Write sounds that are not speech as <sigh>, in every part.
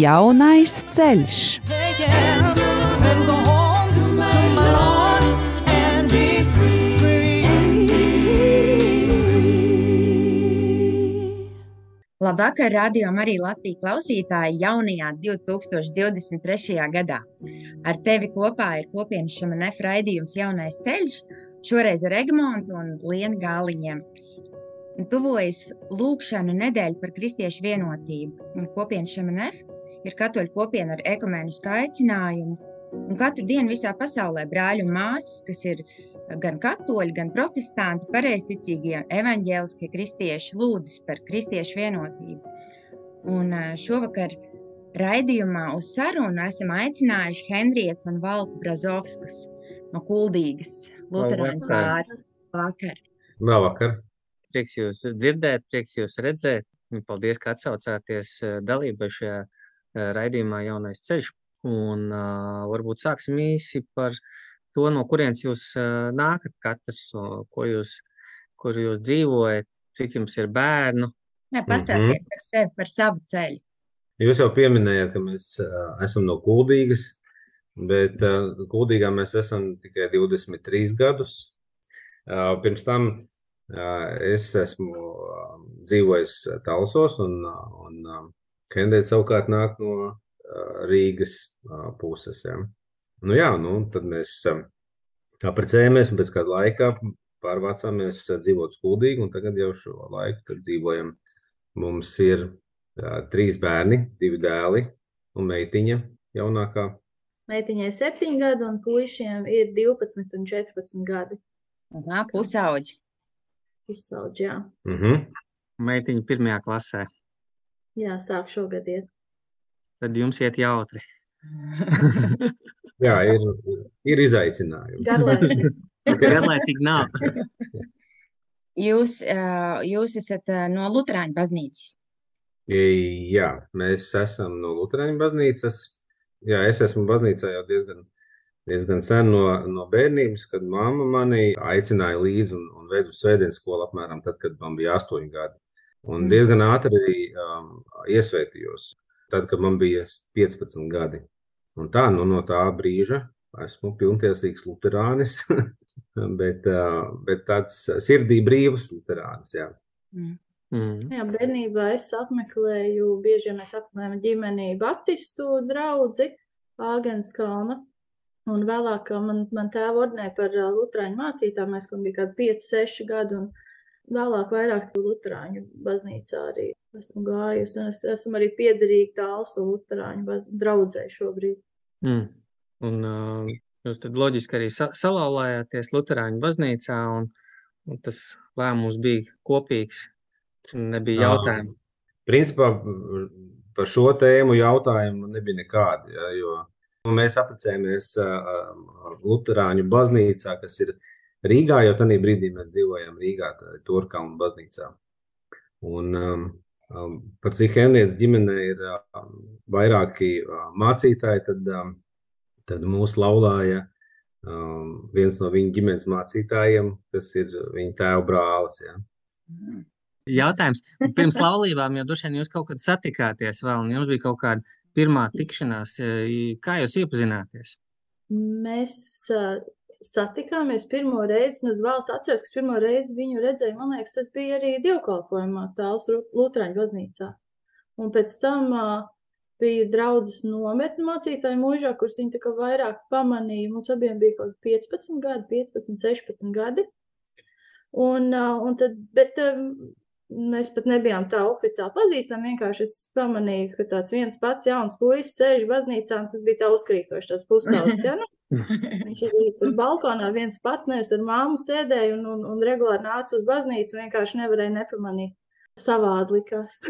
Jaunais ceļš. Labvakar, radio arī Latvijas klausītāji jaunajā 2023. gadā. Ar tevi kopā ir kopienas šamanef raidījums Jaunais ceļš, šoreiz ar Egmontu un Lienu Gāliņiem. Tuvojas lūkšanu nedēļa par kristiešu vienotību. Kopienas šamanef ir katoļu kopiena ar ekumenisku aicinājumu. Un katru dienu visā pasaulē brāļi un māsas, kas ir gan katoļi, gan protestanti, pareizticīgie, evaņģēliskie kristieši lūdzas par kristiešu vienotību. Un šovakar raidījumā uz sarunu esam aicinājuši Henrietu un Valku Brazovskus no Kuldīgas Luterāņu pāra. Vakar. Labvakar. Prieks jūs dzirdēt, prieks jūs redzēt. Paldies, ka atsaucāties dalībai šajā raidījumā Jaunais ceļš. Un uh, varbūt sāksim īsi par to, no kurienes jūs uh, nākat katrs, uh, ko jūs, kur jūs dzīvojat, cik jums ir bērnu. Nē, pastāstiet mm -hmm. par sevi, par savu ceļu. Jūs jau pieminējāt, ka mēs uh, esam no Kuldīgas, bet uh, Kuldīgā mēs esam tikai 23 gadus. Uh, pirms tam uh, es esmu uh, dzīvojis Talsos un, uh, un uh, Kendēļ savukārt nāk no Rīgas puses. Ja. Nu, jā, nu, tad mēs apprecējāmies un pēc kāda laika pārvācāmies dzīvot skuldīgi, un tagad jau šo laiku dzīvojam. Mums ir jā, trīs bērni, divi dēli un meitiņa jaunākā. Meitiņai ir 7 gadi, un puišiem ir 12 un 14 gadi. Aha, pusauģi. Pusauģi, jā. -hmm. Meitiņa pirmajā klasē. Jā, sāk šogad iet tad jums iet jautri. <laughs> Jā, ir, ir izaicinājumi. Garlaicīgi. <laughs> Garlaicīgi nav. <laughs> Jūs, jūs esat no Lutāņu baznīcas. Jā, mēs esam no Lutāņu baznīcas. Jā, es esmu baznīcā jau diezgan, diezgan sen no, no bērnības, kad mamma mani aicināja līdzi un, un veidu svētdienas skolu apmēram tad, kad man bija astoņi gadi. Un mm. diezgan ātri arī um, iesvētījos tad, kad man bija 15 gadi. Un tā, nu, no tā brīža esmu pilntiesīgs luterānis, <laughs> bet, bet tāds sirdī brīvs luterānis. Jā. Mm. Mm. Jā, bērnībā es apmeklēju, bieži mēs apmeklējam ģimeni Baptistu draugu Āgenskalnu. Un vēlāk man, man tēva ordinēja par Lutāņu mācītājiem, mēs kādi 5, 6 gadi. Un vēlāk vairāk Lutāņu baznīcā arī esmu gājusi. Es esmu arī piederīga tālsu Lutāņu draudzē šobrīd. Mm. Un uh, jūs tad loģiski arī sa salauzājāties Lutāņu baznīcā, un, un tas lēmums bija kopīgs. Nebija jautājumu. Principā par šo tēmu jautājumu nebija nekādi. Ja, jo mēs apprecējāmies Lutāņu baznīcā, kas ir Rīgā, jo tajā brīdī mēs dzīvojam Rīgā, Turkalnu baznīcā. Un, um, um, par cik Henrietas ģimenē ir um, vairāki uh, mācītāji, tad, um, tad mūs laulāja um, viens no viņa ģimenes mācītājiem, kas ir viņa tēva brālis. Ja. Jautājums. Pirms <laughs> laulībām jau droši vien jūs kaut kad satikāties vēl, un jums bija kaut kāda pirmā tikšanās. Kā jūs iepazināties? Mēs uh, satikāmies pirmo reizi, un es vēl atceros, ka pirmo reizi viņu redzēju, man liekas, tas bija arī dievkalpojumā tāls Lutraņu baznīcā. Un pēc tam uh, bija draudzes nometni mācītāju mūžā, kurus viņi tā kā vairāk pamanīja. Mums abiem bija kaut 15 gadi, 15, 16 gadi. Un, uh, un tad, bet um, mēs pat nebijām tā oficiāli pazīstami. Vienkārši es pamanīju, ka tāds viens pats jauns puisis sēž baznīcā, un tas bija tā uzkrītoši, tāds <laughs> pusauts. Ja? Nu, <laughs> Viņš izlīdz uz balkonā viens pats, nevis ar māmu sēdēja un, un, un regulāri nāca uz baznīcu, vienkārši nevarēja nepamanīt. Savādi likās.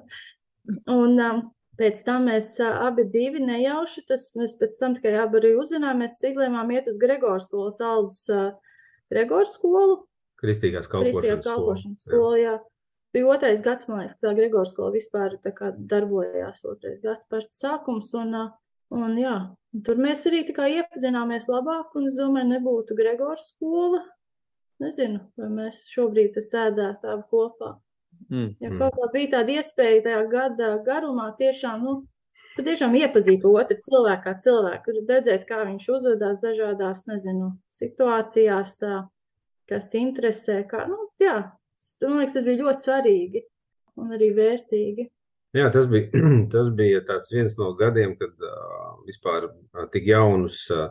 <laughs> un, um, Pēc tam mēs abi divi nejauši, tas mēs pēc tam tikai abi arī uzzinājām, mēs izlēmām iet uz Gregors skolas aldus Gregors skolu. Kristīgās kalpošanas, Kristīgās kalpošanas skolu, jā. jā. Bija otrais gads, man liekas, tā Gregors skola vispār tā kā darbojās otrais gads pašs sākums, un, un jā, tur mēs arī iepazināmies labāk, un es domāju, nebūtu Gregors skola. Nezinu, vai mēs šobrīd sēdētu abi kopā. Mm. Ja kaut kā bija tāda iespēja tajā gada garumā tiešām, nu, patiešām iepazīt otru cilvēku kā cilvēku, redzēt, kā viņš uzvedās dažādās, nezinu, situācijās, kas interesē, kā, nu, jā, man liekas, tas bija ļoti svarīgi un arī vērtīgi. Jā, tas bija, <clears throat> tas bija viens no gadiem, kad uh, vispār uh, tik jaunus uh,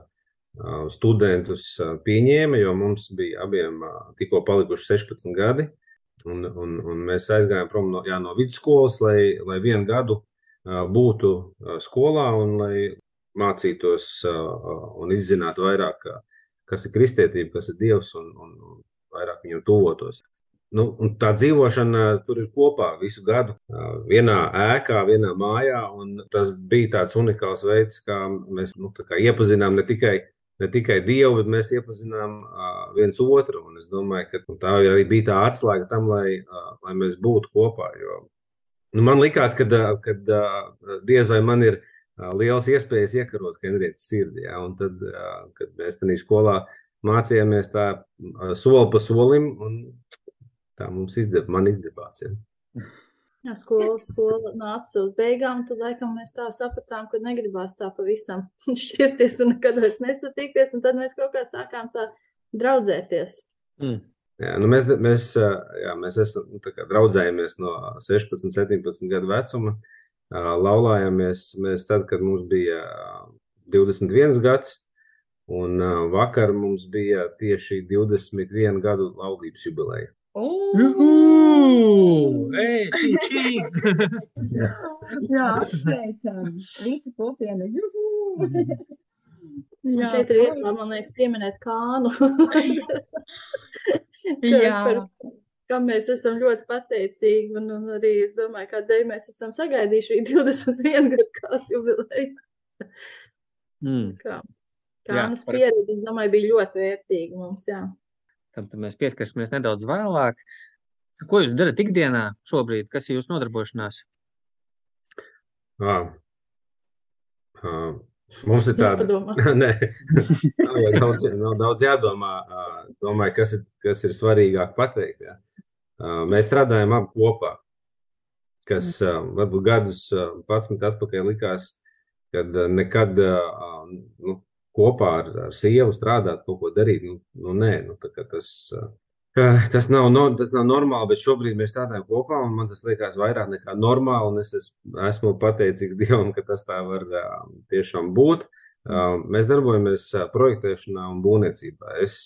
studentus uh, pieņēma, jo mums bija abiem uh, tikko palikuši 16 gadi. Uh, Un, un, un mēs aizgājām prom no, jā, no vidusskolas, lai, lai vienu gadu uh, būtu uh, skolā un lai mācītos uh, un izzinātu vairāk, kas ir kristietība, kas ir Dievs un, un, un vairāk viņam tuvotos. Nu, tā dzīvošana tur ir kopā visu gadu, vienā ēkā, vienā mājā. Tas bija tāds unikāls veids, kā mēs nu, kā iepazinām ne tikai ne tikai Dievu, bet mēs iepazinām viens otru. Un es domāju, ka tā arī bija tā atslēga tam, lai, lai mēs būtu kopā. Jo, nu, man likās, ka diez vai man ir liels iespējas iekarot Henrietas sirdī. Ja? Un tad, kad mēs tajā skolā mācījāmies tā soli pa solim, un tā mums izdevās, man izdevās. Ja? Jā, skola, skola nāca uz beigām, tad laikam mēs tā sapratām, ka negribās tā pavisam <laughs> šķirties un nekad vairs nesatikties, un tad mēs kaut kā sākām tā draudzēties. Mm. Jā, nu mēs, mēs, jā, mēs esam nu, draudzējamies no 16, 17 gadu vecuma. Laulājāmies mēs tad, kad mums bija 21 gads, un vakar mums bija tieši 21 gadu laulības jubileja. Juhu! Ei, čī, čī! jā, jā apsveicam. Visi kopiena. Juhu! Jā, šeit ir vietā, man liekas, pieminēt kānu. <laughs> jā. Par, kam mēs esam ļoti pateicīgi, un, un arī es domāju, kādēļ mēs esam sagaidījuši 21 gadu kās jubileju. Mm. Kā, kānas par... pieredze, es domāju, bija ļoti vērtīga mums, jā tam mēs pieskarsimies nedaudz vēlāk. Ko jūs darat ikdienā šobrīd? Kas ir jūsu nodarbošanās? Ah. Ah. Mums ir tāda līnija, <laughs> nav, daudz, nav daudz jādomā. Domāju, kas ir, kas ir svarīgāk pateikt. Ja. Mēs strādājam abi kopā, kas varbūt gadus pats atpakaļ likās, kad nekad nu, kopā ar, ar sievu strādāt, kaut ko darīt. Nu, nu nē, nu, tas, tas, nav, no, tas nav normāli, bet šobrīd mēs strādājam kopā, un man tas liekas vairāk nekā normāli. Es esmu pateicīgs <laughs> Dievam, ka tas tā var tiešām būt. Mēs darbojamies projektēšanā un būvniecībā. Es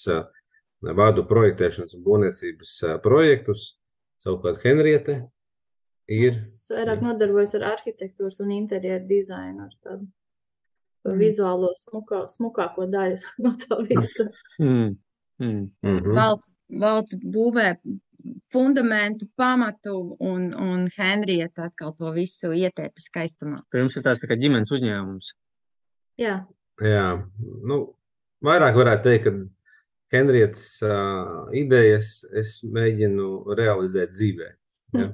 vadu projektēšanas un būvniecības projektus, savukārt Henriete ir. Es vairāk nodarbojos ar arhitektūras un interjeru dizainu. Ar tādu mm. vizuālo smukā, smukāko daļu <laughs> no tā visa. Mm. Mm. Mm -hmm. valsts, valsts būvē fundamentu, pamatu, un, un Henrieta atkal to visu ietēpa skaistumā. Pirms ir tāds tā kā ģimenes uzņēmums. Jā. Jā, nu, vairāk varētu teikt, ka Henrietas uh, idejas es mēģinu realizēt dzīvē. Ja?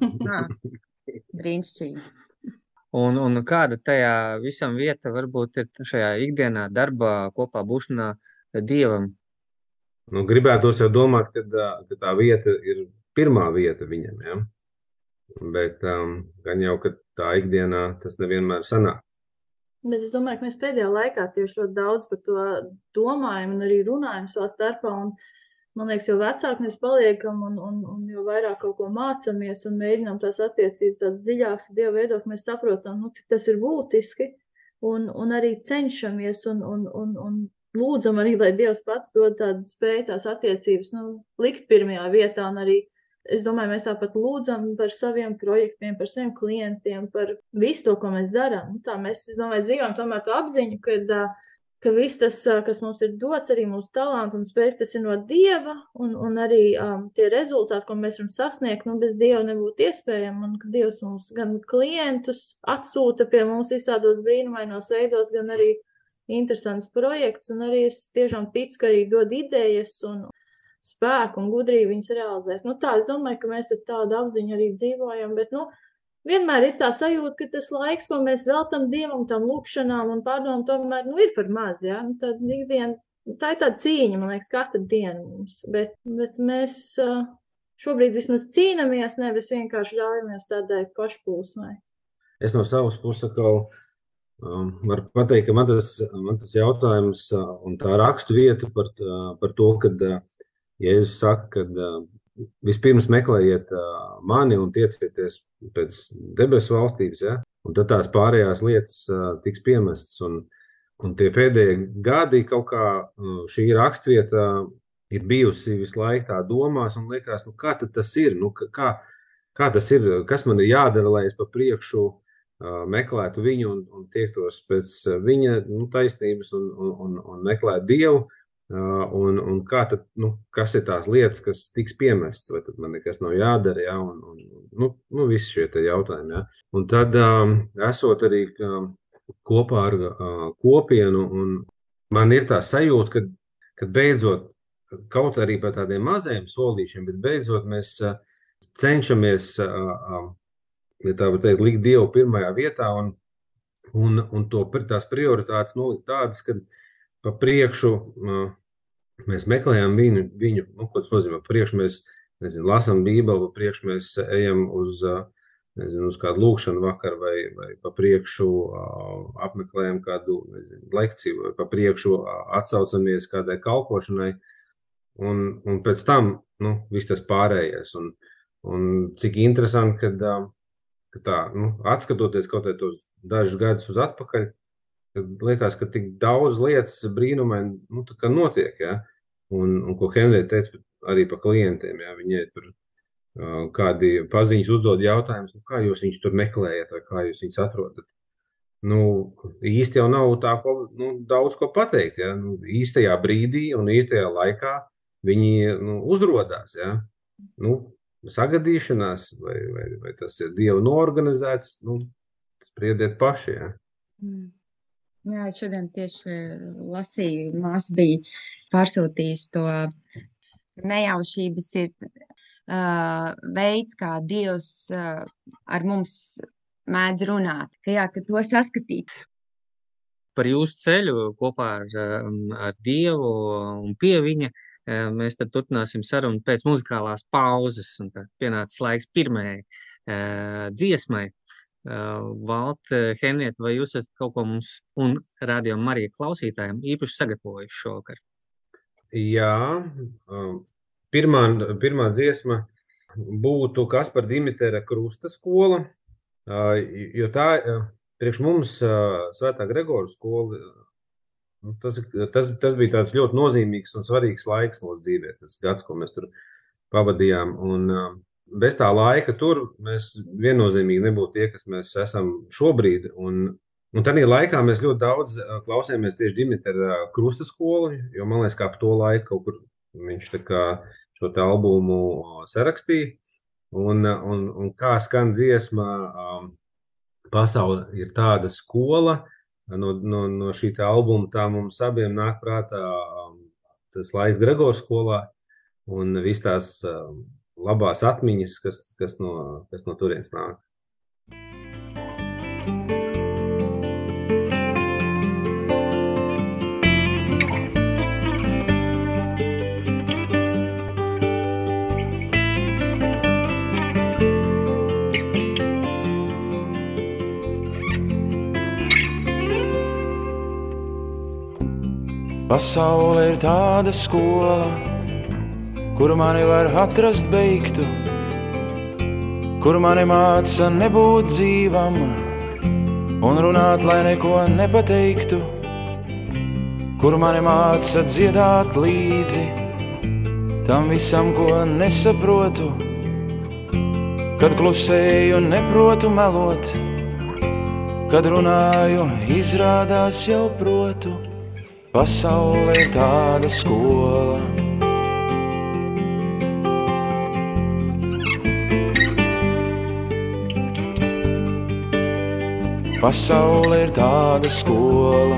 <laughs> Brīnišķīgi. Un, un kāda tajā visam vieta varbūt ir šajā ikdienā, darbā, kopā būšanā dievam? Nu, gribētos jau domāt, ka, ka tā vieta ir pirmā vieta viņam. Ja? Bet um, gan jau, ka tā ikdienā tas nevienmēr sanāk. Bet es domāju, ka mēs pēdējā laikā tieši ļoti daudz par to domājam un arī runājam savā starpā. Un, uh, man liekas, jo vecāki mēs paliekam un, un, un jo vairāk kaut ko mācāmies un mēģinām tās attiecības tādas dziļākas Dievu veidot, mēs saprotam, nu, cik tas ir būtiski un, un arī cenšamies un, un, un, un lūdzam arī, lai Dievs pats dod tādu spēju tās attiecības nu, likt pirmajā vietā un arī Es domāju, mēs tāpat lūdzam par saviem projektiem, par saviem klientiem, par visu to, ko mēs darām. Nu, tā mēs, es domāju, dzīvojam tomēr to apziņu, ka, ka viss tas, kas mums ir dots, arī mūsu talanti un spējas, tas ir no Dieva, un, un arī um, tie rezultāti, ko mēs varam sasniegt, nu, bez Dieva nebūtu iespējami, un ka Dievs mums gan klientus atsūta pie mums visādos brīnumainos veidos, gan arī interesants projekts, un arī es tiešām ticu, ka arī dod idejas un spēku un gudrību viņas realizēt. Nu, tā, es domāju, ka mēs ar tādu apziņu arī dzīvojam, bet, nu, vienmēr ir tā sajūta, ka tas laiks, ko mēs veltam dievam, tam lūkšanām un pārdomām, tomēr nu, ir par maz. Ja? Nu, tad ikdien, tā ir tāda cīņa, man liekas, katru dienu mums. Bet, bet mēs šobrīd vismaz cīnāmies, nevis vienkārši ļaujamies tādai pašplūsmai. Es no savas puses atkal um, varu pateikt, ka man tas, man tas jautājums un tā rakstu vieta par, par to, kad Jēzus saka, ka vispirms meklējiet mani un tiecieties pēc debesu valstības, ja? un tad tās pārējās lietas tiks piemestas. Un, un tie pēdējie gadi kaut kā šī rakstvieta ir bijusi visu laiku tā domās un liekas, nu kā tas ir, nu, kā, kā tas ir, kas man ir jādara, lai es pa priekšu uh, meklētu viņu un, un tiektos pēc viņa nu, taisnības un, un, un, un meklētu Dievu. Un, un tad, nu, kas ir tās lietas, kas tiks piemestas, vai man nekas nav jādara, ja, un, un nu, nu, visi šie jautājumi. Ja. Un tad, um, esot arī um, kopā ar uh, kopienu, un man ir tā sajūta, ka, ka beidzot, kaut arī par tādiem maziem solīšiem, bet beidzot mēs uh, cenšamies, uh, uh, tā var teikt, likt Dievu pirmajā vietā un, un, un to, tās prioritātes nolikt tādas, ka pa priekšu mēs meklējam viņu, viņu nu, ko tas nozīmē. Priekš mēs nezinu, lasām Bībeli, priekš mēs ejam uz, nezinu, uz kādu lūkšanu vakaru, vai, vai pa priekšu apmeklējam kādu nezinu, lekciju, vai pa priekšu atsaucamies kādai kalpošanai, un, un pēc tam nu, viss tas pārējais. Un, un cik interesanti, kad, ka tā, nu, atskatoties kaut kādus dažus gadus uz atpakaļ, kad liekas, ka tik daudz lietas brīnumaini nu, notiek. Ja? Un, un ko Henrija teica arī par klientiem, ja viņai tur uh, kādi paziņas uzdod jautājumus, nu, kā jūs viņus tur meklējat, vai kā jūs viņus atrodat. Nu, īsti jau nav tā, ko, nu, daudz ko pateikt. Ja? Nu, īstajā brīdī un īstajā laikā viņi nu, uzrādās. Ja? Nu, sagadīšanās, vai, vai, vai tas ir dievu norganizēts, nu, spriediet paši. Ja? Mm. Jā, šodien tieši lasīju, māsa bija pārsūtījusi to nejaušības ir uh, veids, kā Dievs uh, ar mums mēdz runāt, ka jā, ka to saskatīt. Par jūsu ceļu kopā ar, ar Dievu un pie viņa mēs tad turpināsim sarunu pēc muzikālās pauzes, un tad pienācis laiks pirmajai uh, dziesmai. Valta, Henrieta, vai jūs esat kaut ko mums un rādījām Marija klausītājiem īpaši sagatavojuši šovakar? Jā, pirmā, pirmā dziesma būtu Kaspar Dimitera Krusta skola, jo tā priekš mums Svētā Gregora skola, nu, tas, tas, tas bija tāds ļoti nozīmīgs un svarīgs laiks mūsu dzīvē, tas gads, ko mēs tur pavadījām. Un, bez tā laika tur mēs viennozīmīgi nebūtu tie, kas mēs esam šobrīd. Un, un tādā laikā mēs ļoti daudz klausījāmies tieši Dimitra Krusta skolu, jo man liekas, ka ap to laiku kaut kur viņš šo albumu sarakstīja. Un, un, un kā skan dziesma, pasaule ir tāda skola. No, no, no šī albuma tā mums abiem nāk prātā tas laiks Gregors skolā un viss tās labās atmiņas, kas, kas, no, kas no turienes nāk. Pasaule ir tāda skola, kur mani var atrast beigtu, kur mani māca nebūt dzīvam un runāt, lai neko nepateiktu, kur mani māca dziedāt līdzi tam visam, ko nesaprotu, kad klusēju un neprotu melot, kad runāju, izrādās jau protu. pasaule ir tāda skola. Pasaule ir tāda skola.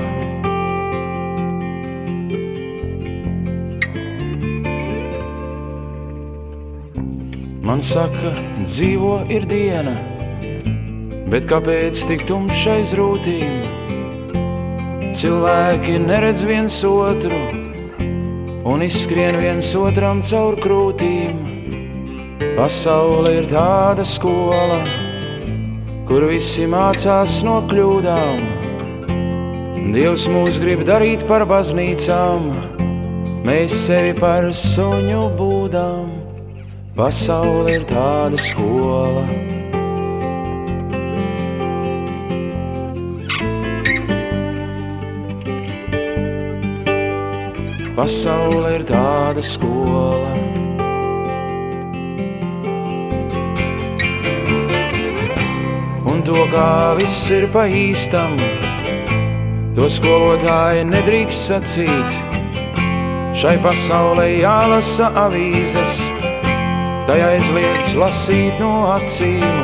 Man saka, dzīvo ir diena, bet kāpēc tik tumšais rūtīm? Cilvēki neredz viens otru un izskrien viens otram caur krūtīm. Pasaule ir tāda skola, kur visi mācās no kļūdām. Dievs mūs grib darīt par baznīcām, mēs sevi par suņu būdām. Pasaule ir tāda skola. Pasaule ir tāda skola. Un to kā viss ir pa īstam, to skolotāji nedrīkst sacīt. Šai pasaulē jālasa avīzes, tajā aizliegts lasīt no acīm.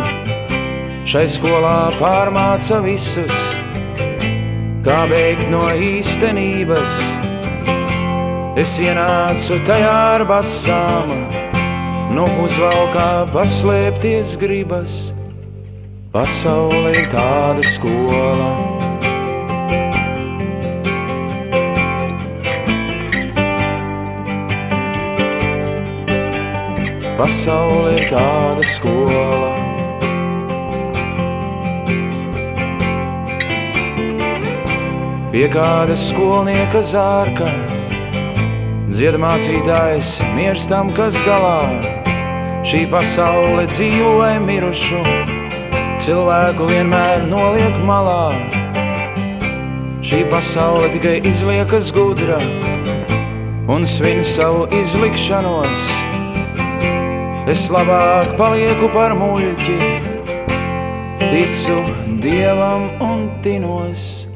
Šai skolā pārmāca visus, kā beigt no īstenības Es ienācu tajā ar basām, no uzvalkā paslēpties gribas. Pasaule ir tāda skola. Pasaule ir tāda skola. Pie kāda skolnieka zārka Dziedmācītājs mirstam, kas galā šī pasaule dzīvoja mirušu, cilvēku vienmēr noliek malā. Šī pasaule tikai izliekas gudra un svin savu izlikšanos. Es labāk palieku par muļķi, ticu dievam un tinos.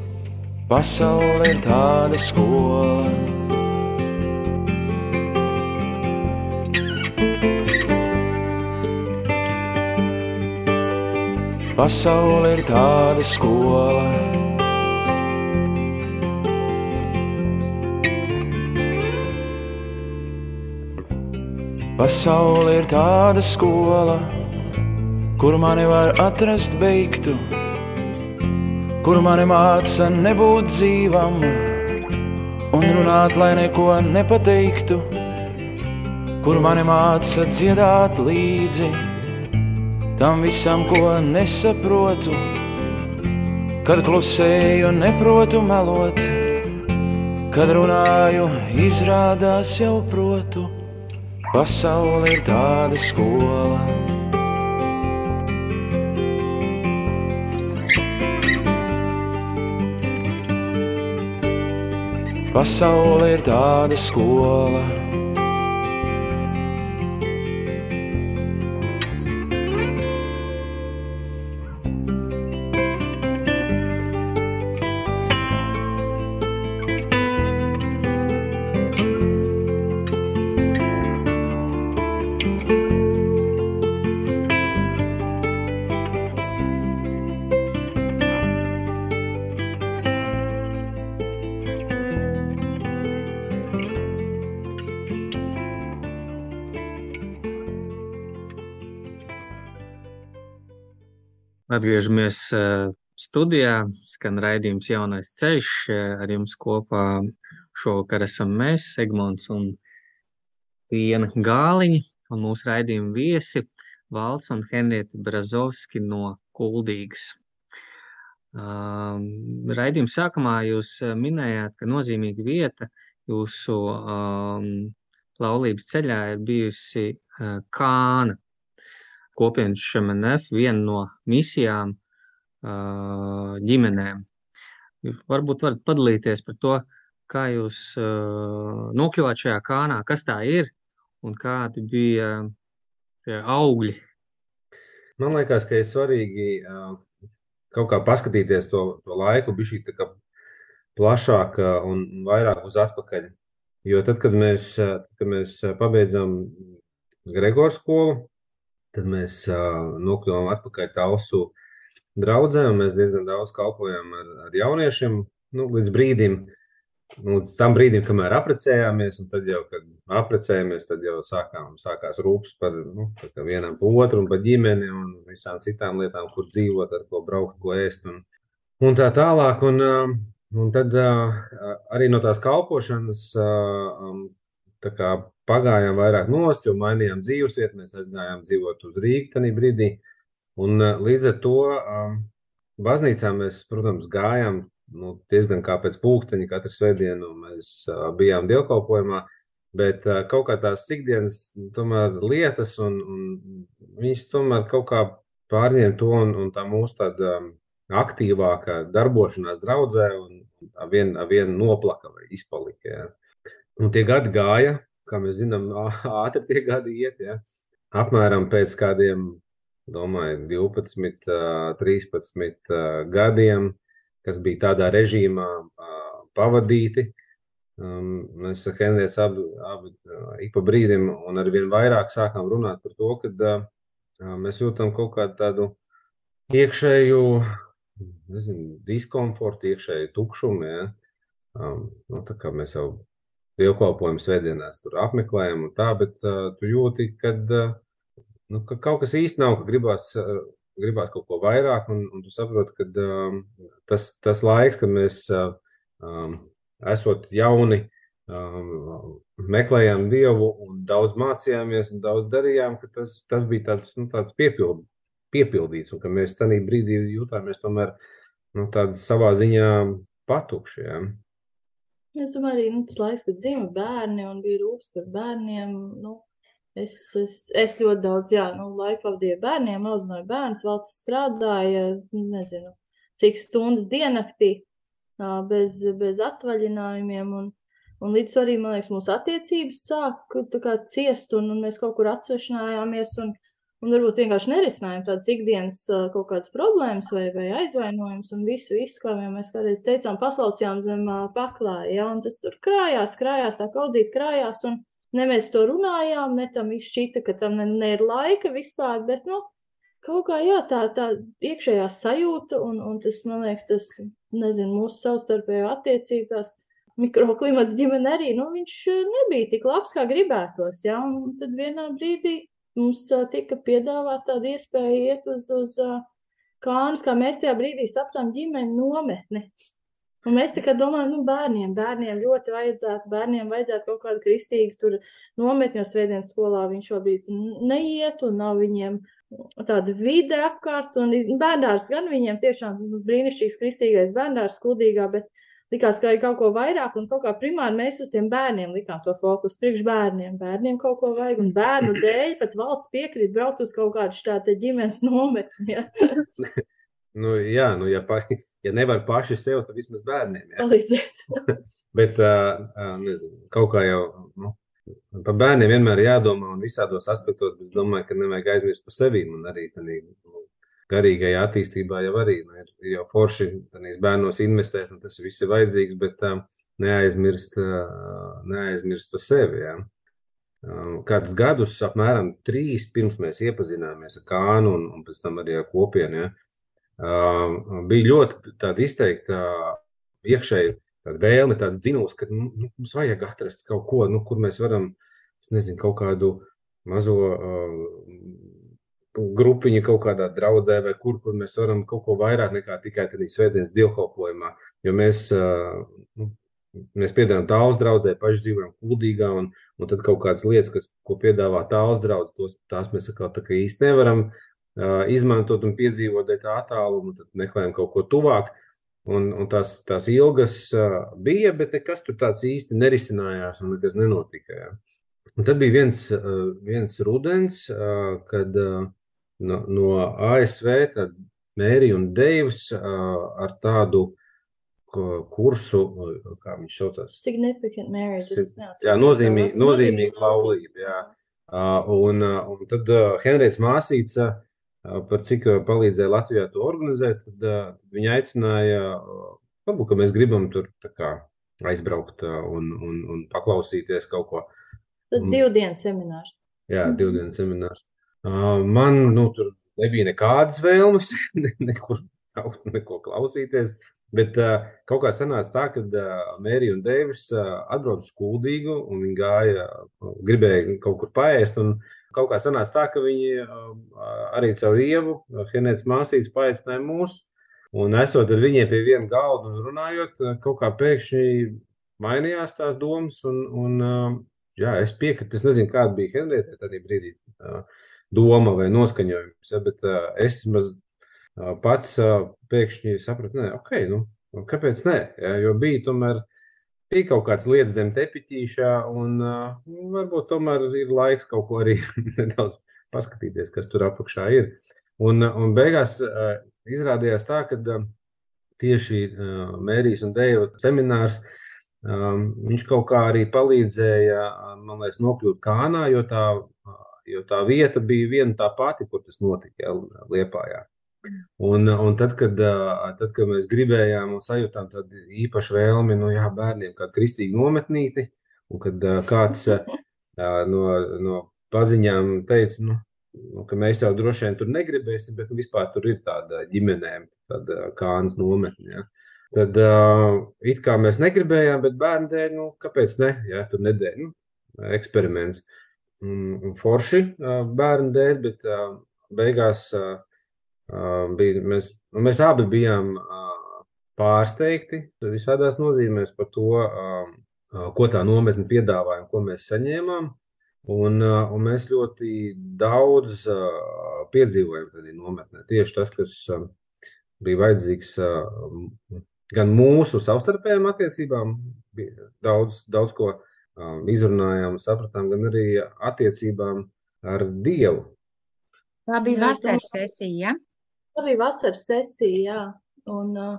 Pasaule ir tāda skola. Pasaule ir tāda skola. Pasaule ir tāda skola, kur mani var atrast beigtu, kur mani māca nebūt dzīvam un runāt, lai neko nepateiktu, kur mani māca dziedāt līdzi tam visam, ko nesaprotu, kad klusēju, neprotu melot, kad runāju, izrādās jau protu. Pasaule ir tāda skola. Pasaule ir tāda skola. Atgriežamies studijā, skan raidījums Jaunais ceļš. Ar jums kopā šovakar esam mēs, Egmonts un Liena Gāliņa, un mūsu raidījuma viesi Valds un Henrieta Brazovski no Kuldīgas. Raidījuma sākumā jūs minējāt, ka nozīmīga vieta jūsu um, laulības ceļā ir bijusi uh, Kāna kopienas šemenef viena no misijām ģimenēm. Varbūt varat padalīties par to, kā jūs nokļuvāt šajā kānā, kas tā ir un kādi bija augļi. Man liekas, ka ir svarīgi kaut kā paskatīties to, to laiku, bija šī tā kā plašāk un vairāk uz atpakaļ. Jo tad, kad mēs, kad mēs pabeidzām Gregors skolu, tad mēs nokļuvām atpakaļ Talsu draudzē, un mēs diezgan daudz kalpojām ar, ar jauniešiem, nu, līdz brīdim, nu, līdz tam brīdim, kamēr apprecējāmies, un tad jau, kad apprecējāmies, tad jau sākām, sākās rūpes par nu, vienam pa otru par ģimeni un visām citām lietām, kur dzīvot, ar ko braukt, ko ēst un, un tā tālāk. Un, un tad arī no tās kalpošanas tā kā pagājām vairāk nost, jo mainījām dzīvesvietu, mēs aizgājām dzīvot uz Rīgas tajā brīdī. Un līdz ar to baznīcā mēs, protams, gājām nu, diezgan kā pēc pūksteņa katru svētdienu mēs uh, bijām dievkalpojumā, bet uh, kaut kā tās ikdienas tomēr lietas, un, un viņas tomēr kaut kā pārņēma to un, un tā mūsu tāda um, aktīvākā darbošanās draudzē un vien, vien noplaka vai izpalika. Ja. Un tie gadi gāja, kā mēs zinām, ātri tie gadi iet, ja. apmēram pēc kādiem, domāju, 12, 13 gadiem kas bija tādā režīmā pavadīti. Mēs ar Henrietu abi, abi ik pa brīdim un ar vien vairāk sākām runāt par to, ka mēs jūtam kaut kādu tādu iekšēju nezinu, diskomfortu, iekšēju tukšumu. Ja? Um, nu, tā kā mēs jau dievkalpojumu svētdienās tur apmeklējam un tā, bet uh, tu jūti, kad, uh, nu, ka kaut kas īsti nav, ka gribās uh, gribās kaut ko vairāk, un, un tu saproti, ka um, tas, tas laiks, kad mēs uh, um, esot jauni, um, meklējām Dievu un daudz mācījāmies un daudz darījām, ka tas, tas bija tāds, nu, tāds piepild, piepildīts, un ka mēs tajā brīdī jutāmies tomēr nu, savā ziņā patukši. Ja. Es domāju, arī nu, tas laiks, kad dzima bērni un bija rūpes par bērniem. Nu, Es, es, es ļoti daudz, jā, nu, laiku pavadīju bērniem, audzināju bērnus, valsts strādāja, nezinu, cik stundas diennaktī, bez, bez atvaļinājumiem. Un, un līdz arī, man liekas, mūsu attiecības sāk ciest, un, un mēs kaut kur atsvešinājāmies, un, un varbūt vienkārši nerisinājām tādas ikdienas kaut kādas problēmas vai, vai aizvainojumus, un visu, kā mēs kādreiz teicām, paslaucījām zem paklāja, ja, un tas tur krājās, krājās, tā kaudzīt krājās, un, Ne mēs to runājām, ne tam izšķita, ka tam ne, ne ir laika vispār, bet, nu, kaut kā, jā, tā, tā iekšējā sajūta un, un tas, man liekas, tas, nezinu, mūsu savstarpējo attiecību, tās mikroklimats ģimene arī, nu, viņš nebija tik labs, kā gribētos, jā, un tad vienā brīdī mums tika piedāvāta tāda iespēja iet uz, uz kānas, kā mēs tajā brīdī sapratām ģimeni nometni. Un mēs tā kā domājam, nu, bērniem, bērniem ļoti vajadzētu, bērniem vajadzētu kaut kādu kristīgu tur nometņu svētdienas skolā. Viņš šobrīd neiet un nav viņiem tāda vide apkārt. Un bērndārs gan viņiem tiešām brīnišķīgs kristīgais bērndārs skuldīgā, bet likās, ka ir kaut ko vairāk un kaut kā primāri mēs uz tiem bērniem likām to fokusu. Priekš bērniem, bērniem kaut ko vajag un bērnu dēļ pat valsts piekrīt braukt uz kaut kādu štāta ģimenes nometni. Ja? <laughs> nu, jā, nu, ja pa ja nevar paši sev, tad vismaz bērniem. Ja? Palīdziet. <laughs> Bet, uh, nezinu, kaut kā jau nu, par bērniem vienmēr ir jādomā un visādos aspektos, bet domāju, ka nevajag aizmirst par sevi un arī tādā nu, garīgajā attīstībā jau arī nu, ir, ir jau forši bērnos investēt, un tas viss ir vajadzīgs, bet uh, neaizmirst, uh, neaizmirst par sevi. Ja? Kādus gadus, apmēram trīs, pirms mēs iepazināmies ar Kānu un, un pēc tam arī ar kopienu, ja, bija ļoti tāda izteikta iekšēji tāda vēlme, tāds dzinums, ka nu, nu, mums vajag atrast kaut ko, nu, kur mēs varam, nezinu, kaut kādu mazo uh, grupiņu kaut kādā draudzē vai kur, kur mēs varam kaut ko vairāk nekā tikai tādā svētdienas dievkalpojumā, jo mēs, uh, nu, mēs piedāvājam tāls draudzē, paši dzīvojam kuldīgā, un, un tad kaut kādas lietas, kas, ko piedāvā tāls draudz, tos, tās mēs atkal tā kā īsti nevaram uh, izmantot un piedzīvot tā attālumu, tad meklējam kaut ko tuvāk. Un, un tās, tās ilgas bija, bet nekas tur tāds īsti nerisinājās un nekas nenotika. Ja. Un tad bija viens, viens rudens, kad no, no ASV Mērija un Deivs ar tādu kursu, kā viņš saucās. Significant marriage. Jā, nozīmīgi, nozīmīgi laulība. Jā. Un, un tad Henriets Māsīts par cik palīdzēja Latvijā to organizēt, tad, tad viņi aicināja varbūt mēs gribam tur kā, aizbraukt un, un, un paklausīties kaut ko. Tas divu dienu seminārs. Jā, divu dienu seminārs. Man nu, tur nebija nekādas vēlmes <laughs> nekur neko klausīties. Bet uh, kaut kā sanāca tā, ka uh, Mērija un Deivis uh, atbrauca uz Kuldīgu un viņi gāja, uh, gribēja kaut kur paēst. Kaut kā sanāca tā, ka viņi uh, arī caur ievu, uh, Henētas māsītes, paaicināja mūs. Un esot ar viņiem pie viena galda un runājot, uh, kaut kā pēkšņi mainījās tās domas. Un, un, uh, jā, es piekrītu, es nezinu, kāda bija Henrietē tajā brīdī uh, doma vai noskaņojums. Ja, bet uh, es maz pats pēkšņi sapratu, ka, ok, nu, kāpēc ne? Ja, jo bija tomēr bija kaut kāds lietas zem tepiķīšā, un nu, varbūt tomēr ir laiks kaut ko arī <laughs> nedaudz paskatīties, kas tur apakšā ir. Un, un beigās izrādījās tā, ka tieši Mērijas un Deiva seminārs viņš kaut kā arī palīdzēja, man liekas, nokļūt Kānā, jo tā, jo tā vieta bija viena tā pati, kur tas notika Liepājā. Un, un tad, kad, tad, kad mēs gribējām un sajūtām tādu īpašu vēlmi nu, jā, bērniem, kādu kristīgu nometnīti, un kad kāds no, no paziņām teica, nu, nu, ka mēs jau droši vien tur negribēsim, bet vispār tur ir tāda ģimenēm, tāda kānas nometne. Ja. Tad uh, it kā mēs negribējām, bet bērnu dēļ, nu, kāpēc ne? Ja, tur nedēļ, nu, eksperiments. Un, un forši bērnu dēļ, bet beigās bija, mēs, nu, mēs abi bijām pārsteigti visādās nozīmēs par to, ko tā nometne piedāvāja un ko mēs saņēmām. Un, un mēs ļoti daudz piedzīvojam tajā nometnē. Tieši tas, kas bija vajadzīgs gan mūsu savstarpējām attiecībām, daudz, daudz ko izrunājām, sapratām, gan arī attiecībām ar Dievu. Tā bija vasaras sesija. Ja? Tā bija vasaras sesija, jā. Un, uh,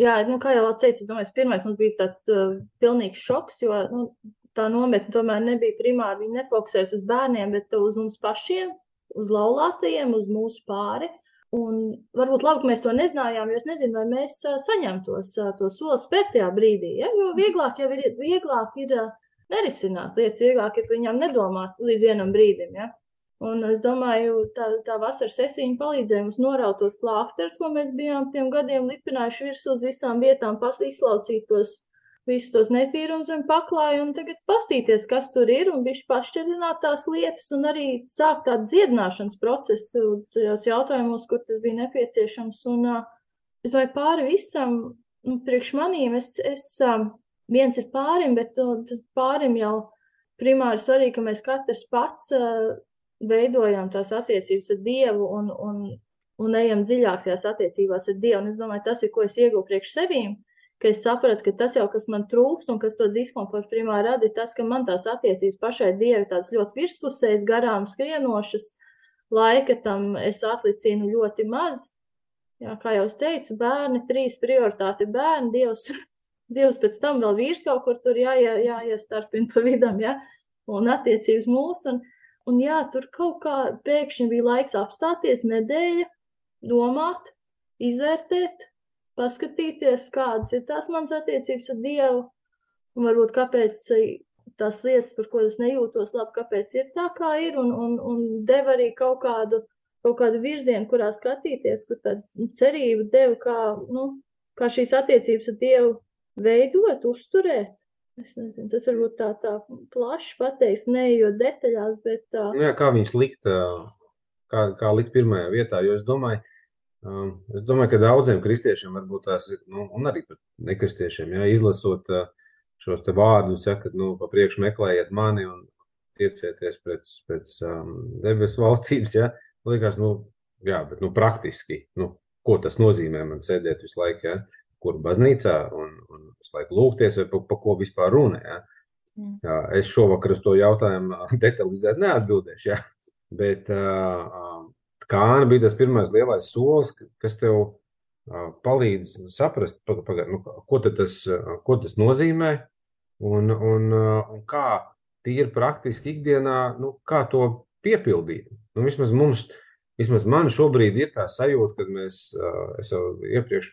jā, nu, kā jau teicu, es domāju, pirmais mums bija tāds uh, pilnīgs šoks, jo nu, tā nometne tomēr nebija primāri, viņi nefokusēs uz bērniem, bet uz mums pašiem, uz laulātajiem, uz mūsu pāri. Un varbūt labi, ka mēs to nezinājām, jo es nezinu, vai mēs uh, saņemtos uh, to soli spērt tajā brīdī. Ja? Jo vieglāk jau ir, vieglāk ir uh, nerisināt lietas, vieglāk ir viņām nedomāt līdz vienam brīdim. Ja? Un es domāju, tā, tā vasaras sesija palīdzēja mums noraut tos plāksterus, ko mēs bijām tiem gadiem lipinājuši virsū uz visām vietām, izlaucīt tos visus tos netīrumus un paklāju, un tagad pastīties, kas tur ir, un bišķi pašķidrināt tās lietas, un arī sākt tādu dziedināšanas procesu tajos jautājumos, kur tas bija nepieciešams. Un es domāju, pāri visam, nu, priekš manīm, es, es viens ir pārim, bet tas pārim jau primāri svarīgi, ka mēs katrs pats veidojam tās attiecības ar Dievu un, un, un ejam dziļāk tajās attiecībās ar Dievu. Un es domāju, tas ir, ko es ieguvu priekš sevīm, ka es sapratu, ka tas jau, kas man trūkst un kas to diskomfortu primāri rada, ir tas, ka man tās attiecības pašai Dievi tādas ļoti virspusējas, garām skrienošas, laika tam es atlicinu ļoti maz. Jā, kā jau es teicu, bērni, trīs prioritāti bērni, Dievs, Dievs pēc tam vēl vīrs kaut kur tur jāie, jāiestarpina pa vidam, ja, un attiecības mūsu. Un, Un jā, tur kaut kā pēkšņi bija laiks apstāties nedēļa, domāt, izvērtēt, paskatīties, kādas ir tās manas attiecības ar Dievu, un varbūt kāpēc tās lietas, par ko es nejūtos labi, kāpēc ir tā, kā ir, un, un, un deva arī kaut kādu, kaut kādu virzienu, kurā skatīties, kur tāda cerība deva, kā, nu, kā šīs attiecības ar Dievu veidot, uzturēt. Es nezinu, tas varbūt tā, tā plaši pateiks, neejot detaļās, bet tā. Nu jā, kā viņus likt, kā, kā likt pirmajā vietā, jo es domāju, es domāju, ka daudziem kristiešiem varbūt tās, nu, un arī nekristiešiem, jā, izlasot šos te vārdus, ja, kad, nu, pa priekšu meklējiet mani un tiecieties pēc, pēc um, debesu valstības, ja, liekas, nu, jā, bet, nu, praktiski, nu, ko tas nozīmē man sēdēt visu laiku, ja, kur baznīcā un, un visu laiku lūgties, vai par pa ko vispār runa. Ja? Mm. Jā, es šovakar uz to jautājumu <laughs> detalizēti neatbildēšu. Ja? Bet uh, Kāna bija tas pirmais lielais solis, kas tev uh, palīdz saprast, paga, paga, nu, ko, tas, ko tas nozīmē un, un, uh, un kā tīri praktiski ikdienā, nu, kā to piepildīt. Nu, vismaz mums vismaz man šobrīd ir tā sajūta, ka mēs, es jau iepriekš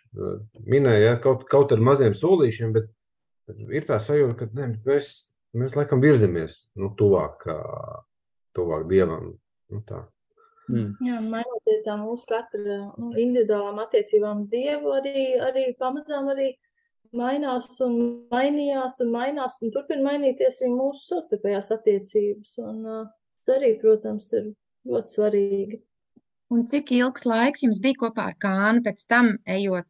minēju, ja, kaut, kaut ar maziem solīšiem, bet ir tā sajūta, ka ne, mēs, mēs laikam virzamies nu, tuvāk, tuvāk dievam. Nu, tā. Mm. Jā, mainoties tā mūsu katra nu, individuālām attiecībām, Dievu arī, arī pamazām arī mainās un mainījās un mainās un turpina mainīties arī mūsu savstarpējās attiecības. Un uh, tas arī, protams, ir ļoti svarīgi. Un cik ilgs laiks jums bija kopā ar Kānu, pēc tam ejot,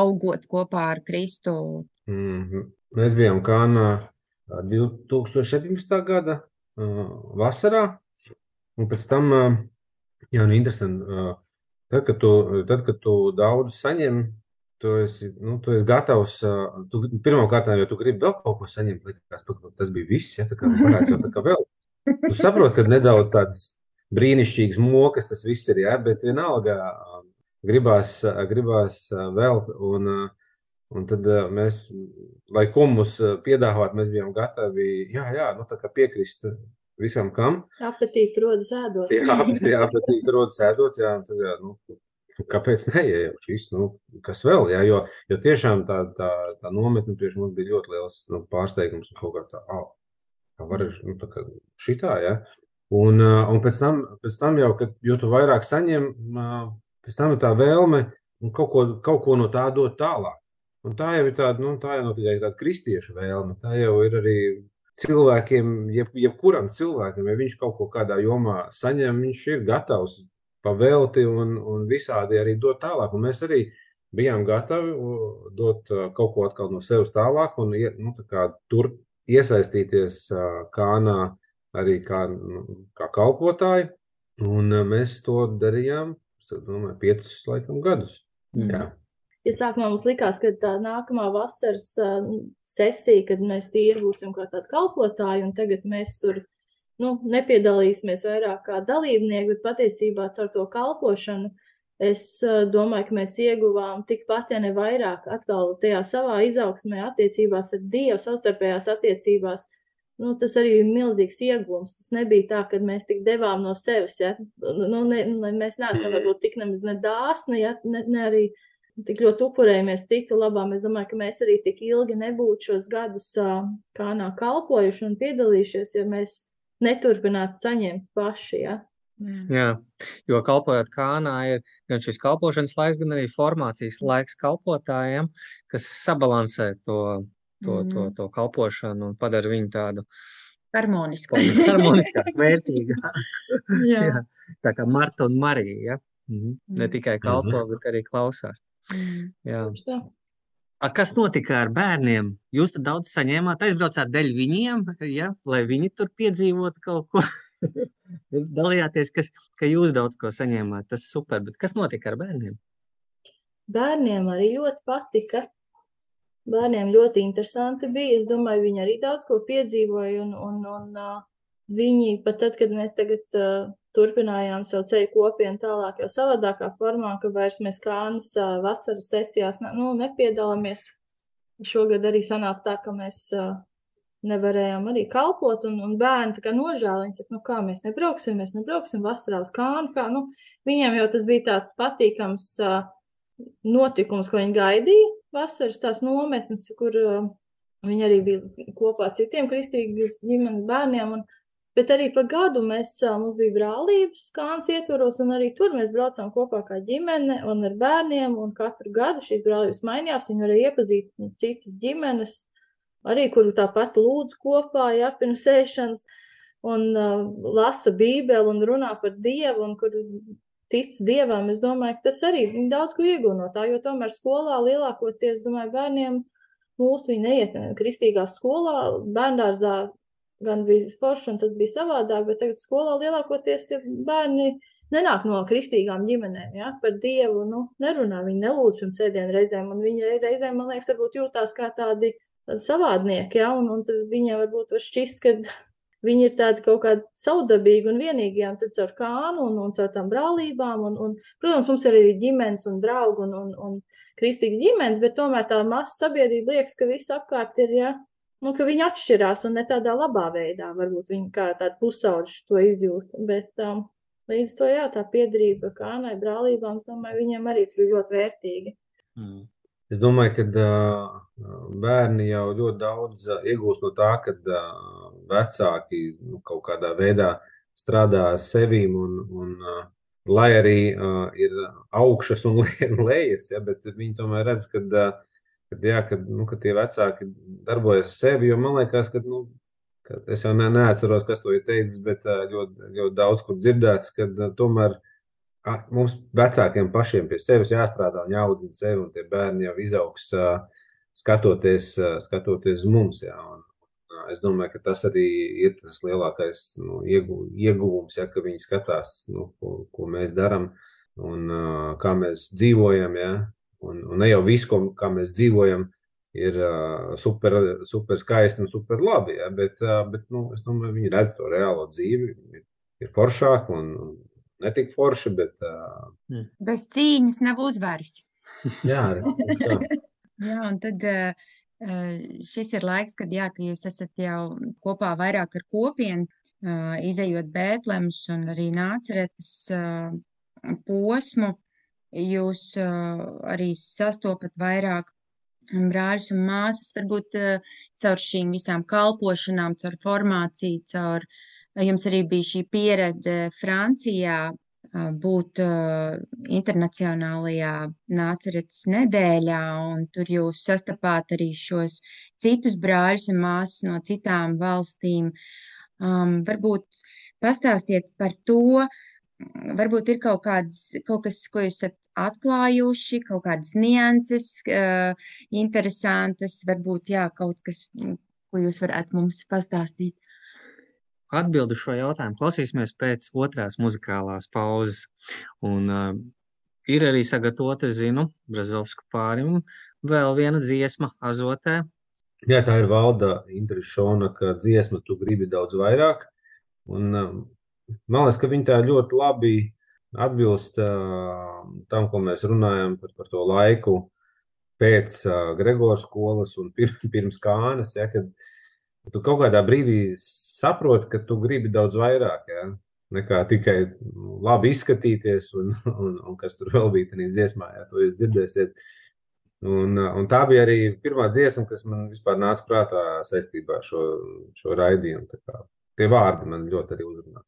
augot kopā ar Kristu? Mm -hmm. Mēs bijām Kānā 2017. gada vasarā, un pēc tam, jā, nu interesanti, tad, kad tu, tad, kad tu daudz saņem, tu esi, nu, tu esi gatavs. Pirmkārt, jau tu gribi vēl kaut ko saņemt, likās, tas bija viss. Ja, tā kā varētu jau tā kā vēl. Tu saproti, ka nedaudz tādas brīnišķīgas mokas tas viss ir, ja, bet vienalga gribās, gribās vēl. Un, un tad mēs, lai ko mums piedāvāt, mēs bijām gatavi, jā, jā, nu tā kā piekrist visam, kam. Apetīti rodas ēdot. Jā, apetīti rodas ēdot, jā, tad, jā, nu, kāpēc ne, ja jau šis, nu, kas vēl, jā, jo, jo tiešām tā, tā, tā nometne priekš mums bija ļoti liels nu, pārsteigums un kaut kā tā, oh, var, nu, tā kā šitā, jā. Un, un pēc, tam, pēc tam jau, kad jo vairāk saņem, pēc tam ir tā vēlme kaut ko, kaut ko no tā dot tālāk. Un tā jau ir tāda, nu, tā jau nav tikai tāda kristiešu vēlme, tā jau ir arī cilvēkiem, jeb, jebkuram cilvēkam, ja viņš kaut ko kādā jomā saņem, viņš ir gatavs pavelti un, un visādi arī dot tālāk. Un mēs arī bijām gatavi dot kaut ko atkal no sevis tālāk un nu, tā tur iesaistīties kānā arī kā, nu, kā kalpotāji, un eh, mēs to darījām, domāju, piecus laikam gadus. Mm. Jā. Ja sākumā mums likās, ka tā nākamā vasaras uh, sesija, kad mēs tīri būsim kā tādi kalpotāji, un tagad mēs tur nu, nepiedalīsimies vairāk kā dalībnieki, bet patiesībā caur to kalpošanu es uh, domāju, ka mēs ieguvām tikpat, ja ne vairāk, atkal tajā savā izaugsmē, attiecībās ar Dievu, savstarpējās attiecībās, nu, tas arī ir milzīgs iegūms. Tas nebija tā, ka mēs tik devām no sevis. Ja? Nu, ne, ne, mēs neesam mm. varbūt tik nemaz nedāsni, ja? ne, ne arī tik ļoti upurējamies citu labām. Es domāju, ka mēs arī tik ilgi nebūtu šos gadus kā nā kalpojuši un piedalījušies, ja mēs neturpinātu saņemt paši. Ja? Jā, jo kalpojot kānā, ir gan šis kalpošanas laiks, gan arī formācijas laiks kalpotājiem, kas sabalansē to to, mm. to, to kalpošanu un padara viņu tādu harmonisku, harmoniskāku, <laughs> vērtīgāku. Jā. Jā. Tā kā Marta un Marija, ja? Mhm. Mm. ne tikai kalpo, mm. bet arī klausās. Mm. Jā. A, kas notika ar bērniem? Jūs tur daudz saņēmāt, aizbraucāt dēļ viņiem, ja? lai viņi tur piedzīvotu kaut ko. <laughs> Dalījāties, kas, ka jūs daudz ko saņēmāt. Tas super, bet kas notika ar bērniem? Bērniem arī ļoti patika. Bērniem ļoti interesanti bija. Es domāju, viņi arī daudz ko piedzīvoja. Un, un, un viņi pat tad, kad mēs tagad uh, turpinājām savu ceļu kopienu tālāk, jau savādākā formā, ka vairs mēs kānas uh, vasaras sesijās nu, nepiedalāmies. Šogad arī sanāca tā, ka mēs uh, nevarējām arī kalpot, un, un bērni tā kā nožēla. Viņi saka, nu kā mēs nebrauksim, mēs nebrauksim vasarā uz kānu. Kā, nu, viņiem jau tas bija tāds patīkams uh, notikums, ko viņi gaidīja vasaras tās nometnes, kur uh, viņi arī bija kopā ar citiem kristīgiem ģimenes bērniem. Un, bet arī pa gadu mēs, uh, mums bija brālības kāns ietvaros, un arī tur mēs braucām kopā kā ģimene un ar bērniem, un katru gadu šīs brālības mainījās, viņi varēja iepazīt citas ģimenes, arī kuru tāpat lūdz kopā, ja, pirms sēšanas, un uh, lasa bībeli un runā par Dievu, un kur tic dievam, es domāju, ka tas arī daudz ko iegūst no tā, jo tomēr skolā lielākoties, domāju, bērniem mūsu viņi neiet kristīgā skolā, bērndārzā gan bija forši, un tas bija savādāk, bet tagad skolā lielākoties tie bērni nenāk no kristīgām ģimenēm, ja, par Dievu, nu, nerunā, viņi nelūdz pirms ēdienu reizēm, un viņi reizēm, man liekas, varbūt jūtās kā tādi savādnieki, ja, un, un viņiem varbūt var šķist, ka Viņi ir tādi kaut kādi savdabīgi un vienīgi, un tad caur kānu un, un caur tām brālībām. Un, un, protams, mums ir arī ģimenes un draugi un, un, un kristīgas ģimenes, bet tomēr tā masa sabiedrība liekas, ka viss apkārt ir, ja, nu, ka viņi atšķirās un ne tādā labā veidā. Varbūt viņi kā tādi pusauģi to izjūt. Bet, um, līdz to jā, tā piedarība kānai, brālībām, es domāju, viņiem arī tas bija ļoti vērtīgi. Mm. Es domāju, ka uh, bērni jau ļoti daudz uh, iegūst no tā, ka uh, vecāki nu, kaut kādā veidā strādā ar sevīm, un, un uh, lai arī uh, ir augšas un <laughs> lejas, ja, bet viņi tomēr redz, ka, uh, kad, jā, kad, nu, ka tie vecāki darbojas ar sevi, man liekas, ka nu, Es jau ne, neatceros, kas to ir teicis, bet ļoti, ļoti daudz kur dzirdēts, ka tomēr mums vecākiem pašiem pie sevis jāstrādā un jāaudzina sevi, un tie bērni jau izaugs skatoties, skatoties uz mums. Jā, un, es domāju, ka tas arī ir tas lielākais nu, ieguvums, ja, ka viņi skatās, nu, ko, ko mēs darām un kā mēs dzīvojam. Ja, un, un ne jau visu, ko, kā mēs dzīvojam, ir uh, super, super skaisti un super labi. Ja? Bet, uh, bet nu, es domāju, viņi redz to reālo dzīvi. Ir, ir foršāk un ne tik forši, bet. Uh... Bez cīņas nav uzvaras. <laughs> jā, jā. jā, un tad. Uh, Šis ir laiks, kad, jā, ka jūs esat jau kopā vairāk ar kopienu, izējot Bēntlemes un arī nāceretes posmu. Jūs arī sastopat vairāk brāļus un māsas, varbūt uh, caur šīm visām kalpošanām, caur formāciju, caur jums arī bija šī pieredze Francijā būt internacionālajā nāceretes nedēļā, un tur jūs sastapāt arī šos citus brāļus un māsas no citām valstīm. Um, varbūt pastāstiet par to, varbūt ir kaut kāds, kaut kas, ko jūs esat atklājuši, kaut kādas nianses, uh, interesantas, varbūt jā, kaut kas, ko jūs varētu mums pastāstīt. Atbildu šo jautājumu klausīsimies pēc otrās muzikālās pauzes. Un, uh, ir arī sagatavota, zinu, Brazovsku pārim vēl viena dziesma azotē. Jā, tā ir valda Indrišona, ka dziesma tu gribi daudz vairāk. Un, um, man liekas, ka viņi tā ļoti labi atbilst uh, tam, ko mēs runājam par, par to laiku pēc uh, Gregora skolas un pir, <laughs> pirms kānas. Ja, kad tu kaut kādā brīdī saproti, ka tu gribi daudz vairāk. Ja, nekā tikai labi izskatīties, un, <laughs> un, un kas tur vēl bija tajā dziesmā, ja to jūs dzirdēsiet. Un, un tā bija arī pirmā dziesma, kas man vispār nāca prātā saistībā ar šo, šo raidījumu. Tie vārdi man ļoti arī uzrunā.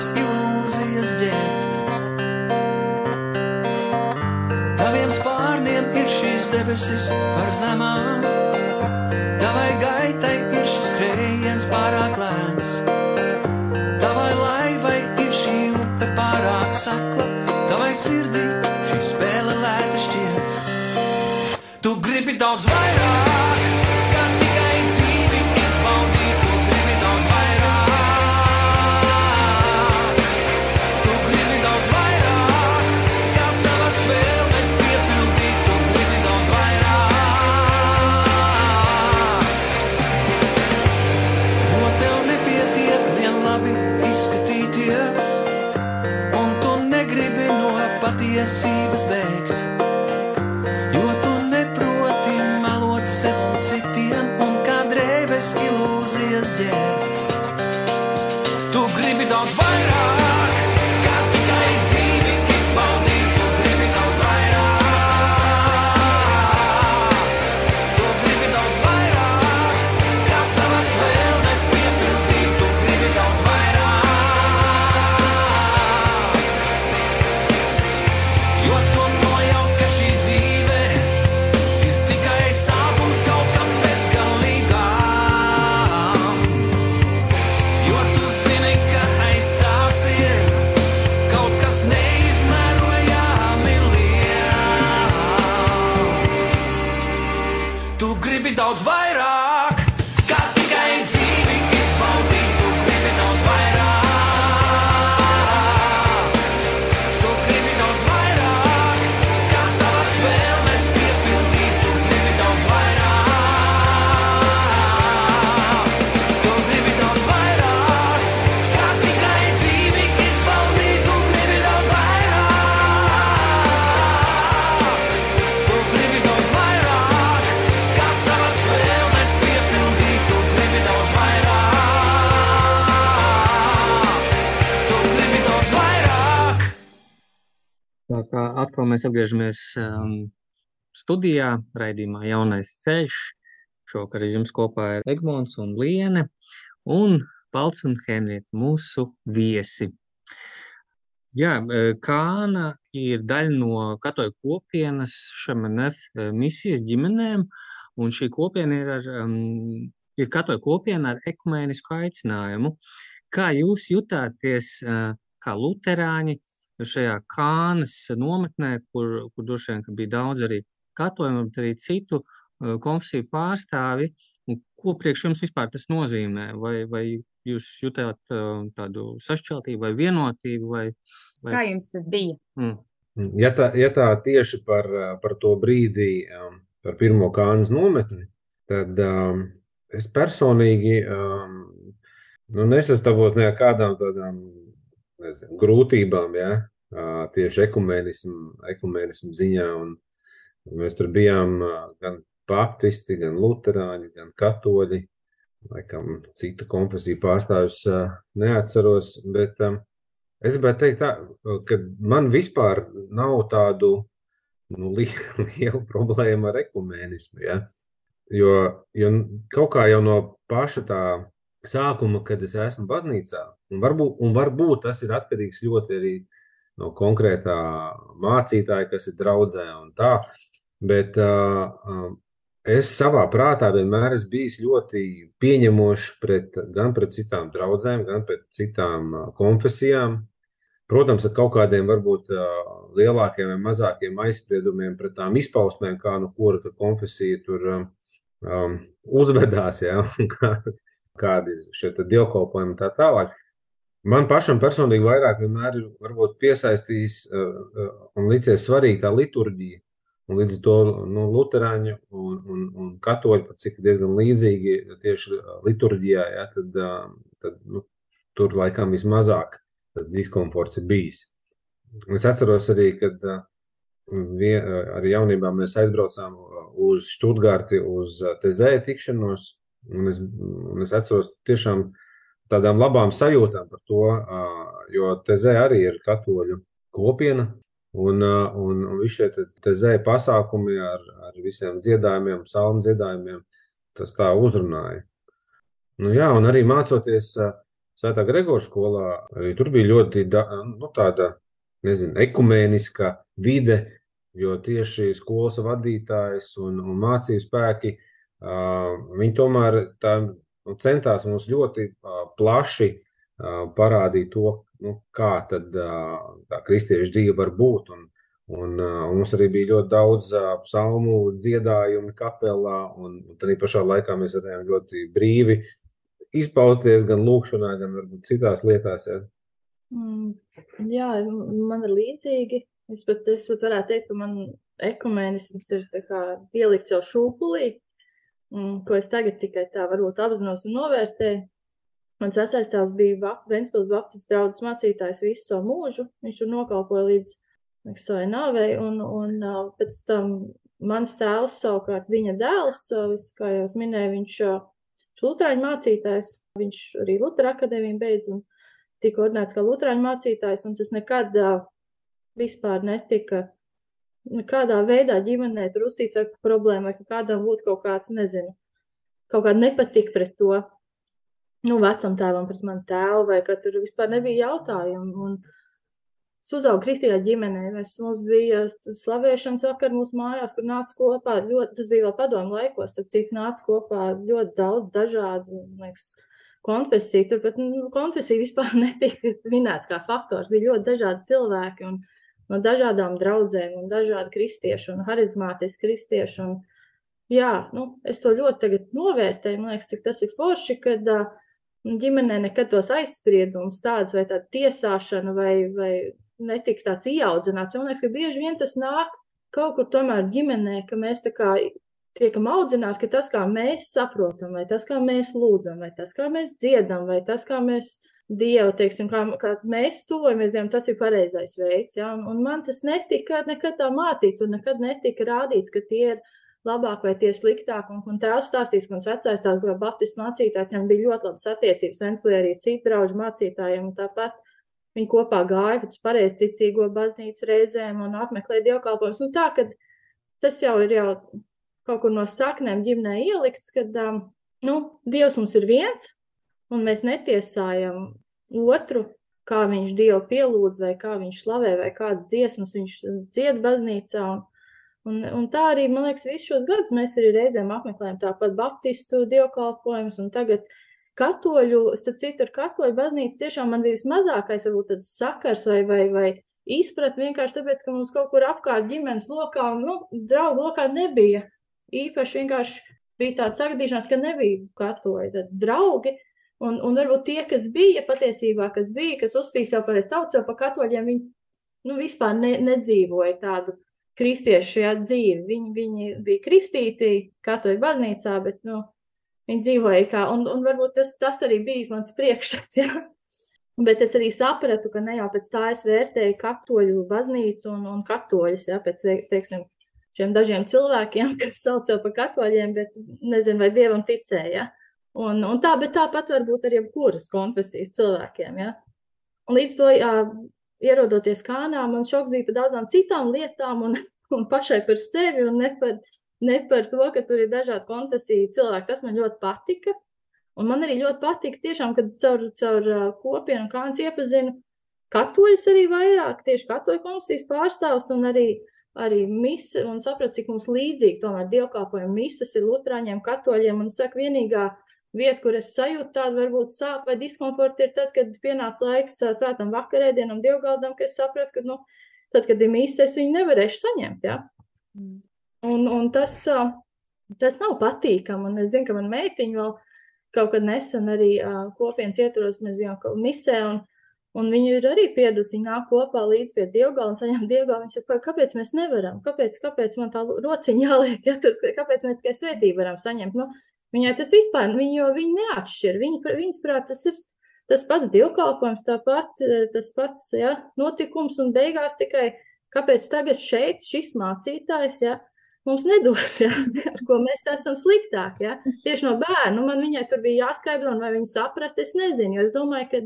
Drēbes ilūzijas ģērbt. Taviem spārniem ir šīs debesis par zemām, mēs atgriežamies um, studijā, raidījumā Jaunais ceļš. Šovakar ar jums kopā ir Egmons un Liene un Palts un Henrieta, mūsu viesi. Jā, e, Kāna ir daļa no katoļu kopienas šamanef e, misijas ģimenēm, un šī kopiena ir, ar, um, ir katoļu kopiena ar ekumēnisku aicinājumu. Kā jūs jutāties uh, kā luterāņi šajā Kānas nometnē, kur, kur droši vien bija daudz arī katoļu, bet arī citu uh, konfesiju pārstāvi, un ko priekš jums vispār tas nozīmē? Vai, vai jūs jutāt uh, tādu sašķeltību vai vienotību? Vai, vai... Kā jums tas bija? Mm. Ja tā, ja tā tieši par, par to brīdi, par pirmo kānas nometni, tad um, es personīgi um, nu, nesastāvos nekādām tādām nezinu, grūtībām, uh, tieši ekumēnismu, ekumēnismu ziņā. Un mēs tur bijām gan baptisti, gan luterāņi, gan katoļi laikam citu konfesiju pārstāvjus neatceros, bet es gribētu teikt tā, ka man vispār nav tādu nu, lielu, <laughs> lielu problēmu ar ekumēnismu, ja? jo, jo kaut kā jau no paša tā sākuma, kad es esmu baznīcā, un varbūt, un varbūt tas ir atkarīgs ļoti arī no konkrētā mācītāja, kas ir draudzē un tā, bet uh, es savā prātā vienmēr esmu bijis ļoti pieņemošs pret, gan pret citām draudzēm, gan pret citām konfesijām. Protams, ar kaut kādiem varbūt lielākiem vai mazākiem aizspriedumiem pret tām izpausmēm, kā nu kura konfesija tur um, uzvedās, ja, kā, kādi ir šie dievkalpojumi un tā tālāk. Man pašam personīgi vairāk vienmēr ir piesaistījis uh, un licies svarīgi tā liturģija, Un līdz to nu, Lutāņu un, un, un katoļi, pat cik diezgan līdzīgi tieši liturģijā, ja, tad, tad nu, tur laikam vismazāk tas diskomforts ir bijis. Es atceros arī, kad vien, ar jaunībā mēs aizbraucām uz Stuttgarti uz TZ tikšanos, un es, un es atceros tiešām tādām labām sajūtām par to, jo TZ arī ir katoļu kopiena, Un, un, un visi šie te, te zēja pasākumi ar, ar visiem dziedājumiem, psalmu dziedājumiem, tas tā uzrunāja. Nu, jā, un arī mācoties Svētā Gregora skolā, arī tur bija ļoti nu, tāda, nezinu, ekumēniska vide, jo tieši skolas vadītājs un, un mācību spēki, viņi tomēr tā, nu, centās mums ļoti uh, plaši uh, parādīt to, nu, kā tad tā kristiešu dzīve var būt. Un, un, un mums arī bija ļoti daudz psalmu dziedājumu kapelā, un, un tad pašā laikā mēs varējām ļoti brīvi izpausties gan lūkšanā, gan varbūt citās lietās. Ja. Mm, jā, man ir līdzīgi. Es pat, es pat varētu teikt, ka man ekumēnisms ir ielikts jau šūpulī, ko es tagad tikai tā varbūt apzinos un novērtēju. Mans vecais tēvs bija Ventspils Baptistu draudzes mācītājs visu savu mūžu. Viņš tur nokalpoja līdz savai nāvei, un, un pēc tam mans tēvs savukārt viņa dēls, kā jau es minēju, viņš ir Lutāņu mācītājs, viņš arī Lutera akadēmiju beidz un tika ordinēts kā Lutāņu mācītājs, un tas nekad vispār netika nekādā veidā ģimenē tur uztīts ar problēmu, vai ka kādam būtu kaut kāds, nezinu, kaut kāda nepatika pret to nu, vecam tēvam pret manu tēvu, vai ka tur vispār nebija jautājumu. Un es uzaugu kristīgā ģimenē. Mēs, mums bija slavēšanas vakar mūsu mājās, kur nāca kopā ļoti, tas bija vēl padomu laikos, tad cik nāca kopā ļoti daudz dažādu, liekas, konfesiju. Tur pat nu, konfesija vispār <laughs> netika minēts kā faktors. Bija ļoti dažādi cilvēki un no dažādām draudzēm un dažādi kristieši un harizmātiski kristieši. Un, jā, nu, es to ļoti novērtēju. Man liekas, tas ir forši, kad uh, ģimenē nekad tos aizspriedumus tādus vai tādu tiesāšanu vai, vai netika tāds ieaudzināts. Man liekas, ka bieži vien tas nāk kaut kur tomēr ģimenē, ka mēs tā kā tiekam audzināti, ka tas, kā mēs saprotam, vai tas, kā mēs lūdzam, vai tas, kā mēs dziedam, vai tas, kā mēs Dievu, teiksim, kā, kā mēs tuvojamies Dievam, tas ir pareizais veids. Ja? Un, un man tas netika nekad tā mācīts, un nekad netika rādīts, ka tie ir labāk vai tie sliktāk. Un, un tēvs stāstīs, ka mans vecais tās, kā baptistu mācītājs, viņam bija ļoti labas attiecības. Ventspēlē arī citu draugu mācītājiem. Tāpat viņi kopā gāja uz pareizticīgo baznīcu reizēm un apmeklēja dievkalpojumus. Nu, tā, ka tas jau ir jau kaut kur no saknēm ģimnē ielikts, kad um, nu, Dievs mums ir viens, un mēs netiesājam otru, kā viņš Dievu pielūdz, vai kā viņš slavē, vai kādas dziesmas viņš dzied baznīcā. Un, un, un tā arī, man liekas, visus šos gadus mēs arī reizēm apmeklējam tāpat baptistu dievkalpojumus, un tagad katoļu, starp citu, ar katoļu baznīcu tiešām man bija vismazākais, varbūt tāds sakars vai, vai, vai izprat vienkārši tāpēc, ka mums kaut kur apkārt ģimenes lokā, nu, draugu lokā nebija. Īpaši vienkārši bija tāda sagadīšanās, ka nebija katoļi, tad draugi, Un, un varbūt tie, kas bija patiesībā, kas bija, kas uzskatīja sev par saucēju par katoļiem, viņi nu, vispār ne, nedzīvoja tādu kristiešu jā, dzīvi. Viņi, viņi bija kristīti katoļu baznīcā, bet nu, viņi dzīvoja kā, un, un varbūt tas, tas arī bija mans priekšstats, jā. Bet es arī sapratu, ka ne jau pēc tā es vērtēju katoļu baznīcu un, un katoļus, jā, pēc, teiksim, šiem dažiem cilvēkiem, <laughs> kas sauc sev par katoļiem, bet nezinu, vai dievam ticēja. Un, un tā, bet tāpat var būt ar jebkuras konfesijas cilvēkiem. Ja? Un līdz to jā, ierodoties kānā, man šoks bija par daudzām citām lietām un, <laughs> un pašai par sevi un ne par, ne par to, ka tur ir dažādi konfesiju cilvēki. Tas man ļoti patika. Un man arī ļoti patika tiešām, kad caur, caur kopienu kāns iepazinu katoļus arī vairāk, tieši katoļu konfesijas pārstāvs un arī arī mise, un sapratu, cik mums līdzīgi tomēr dievkalpojumi mises ir lutrāņiem, katoļiem, un saka, vienīgā vieta, kur es sajūtu tādu varbūt sāpju vai diskomfortu, ir tad, kad pienāca laiks svētam vakarēdienam, dievgaldam, ka es sapratu, ka, nu, tad, kad ir mīsas, es viņu nevarēšu saņemt, ja? Mm. Un, un tas, tas nav patīkam, un es zinu, ka man meitiņa vēl kaut kad nesen arī kopienas ietvaros, mēs bijām misē, un, un viņi ir arī pieradusi, viņi nāk kopā līdz pie dievgala un saņem dievgalu, viņi saka, kāpēc mēs nevaram, kāpēc, kāpēc man tā rociņa jāliek, ja, tur, kāpēc mēs tikai svētību varam saņemt, nu, Viņai tas vispār, viņu, jo viņi neatšķir. Viņi, viņas prāt, tas ir tas pats dievkalpojums, tāpat eh, tas pats ja, notikums un beigās tikai kāpēc tagad šeit šis mācītājs, ja, mums nedos, ja, ar ko mēs esam sliktāki. Ja. Tieši no bērnu man viņai tur bija jāskaidro, vai viņa saprata, es nezinu, jo es domāju, ka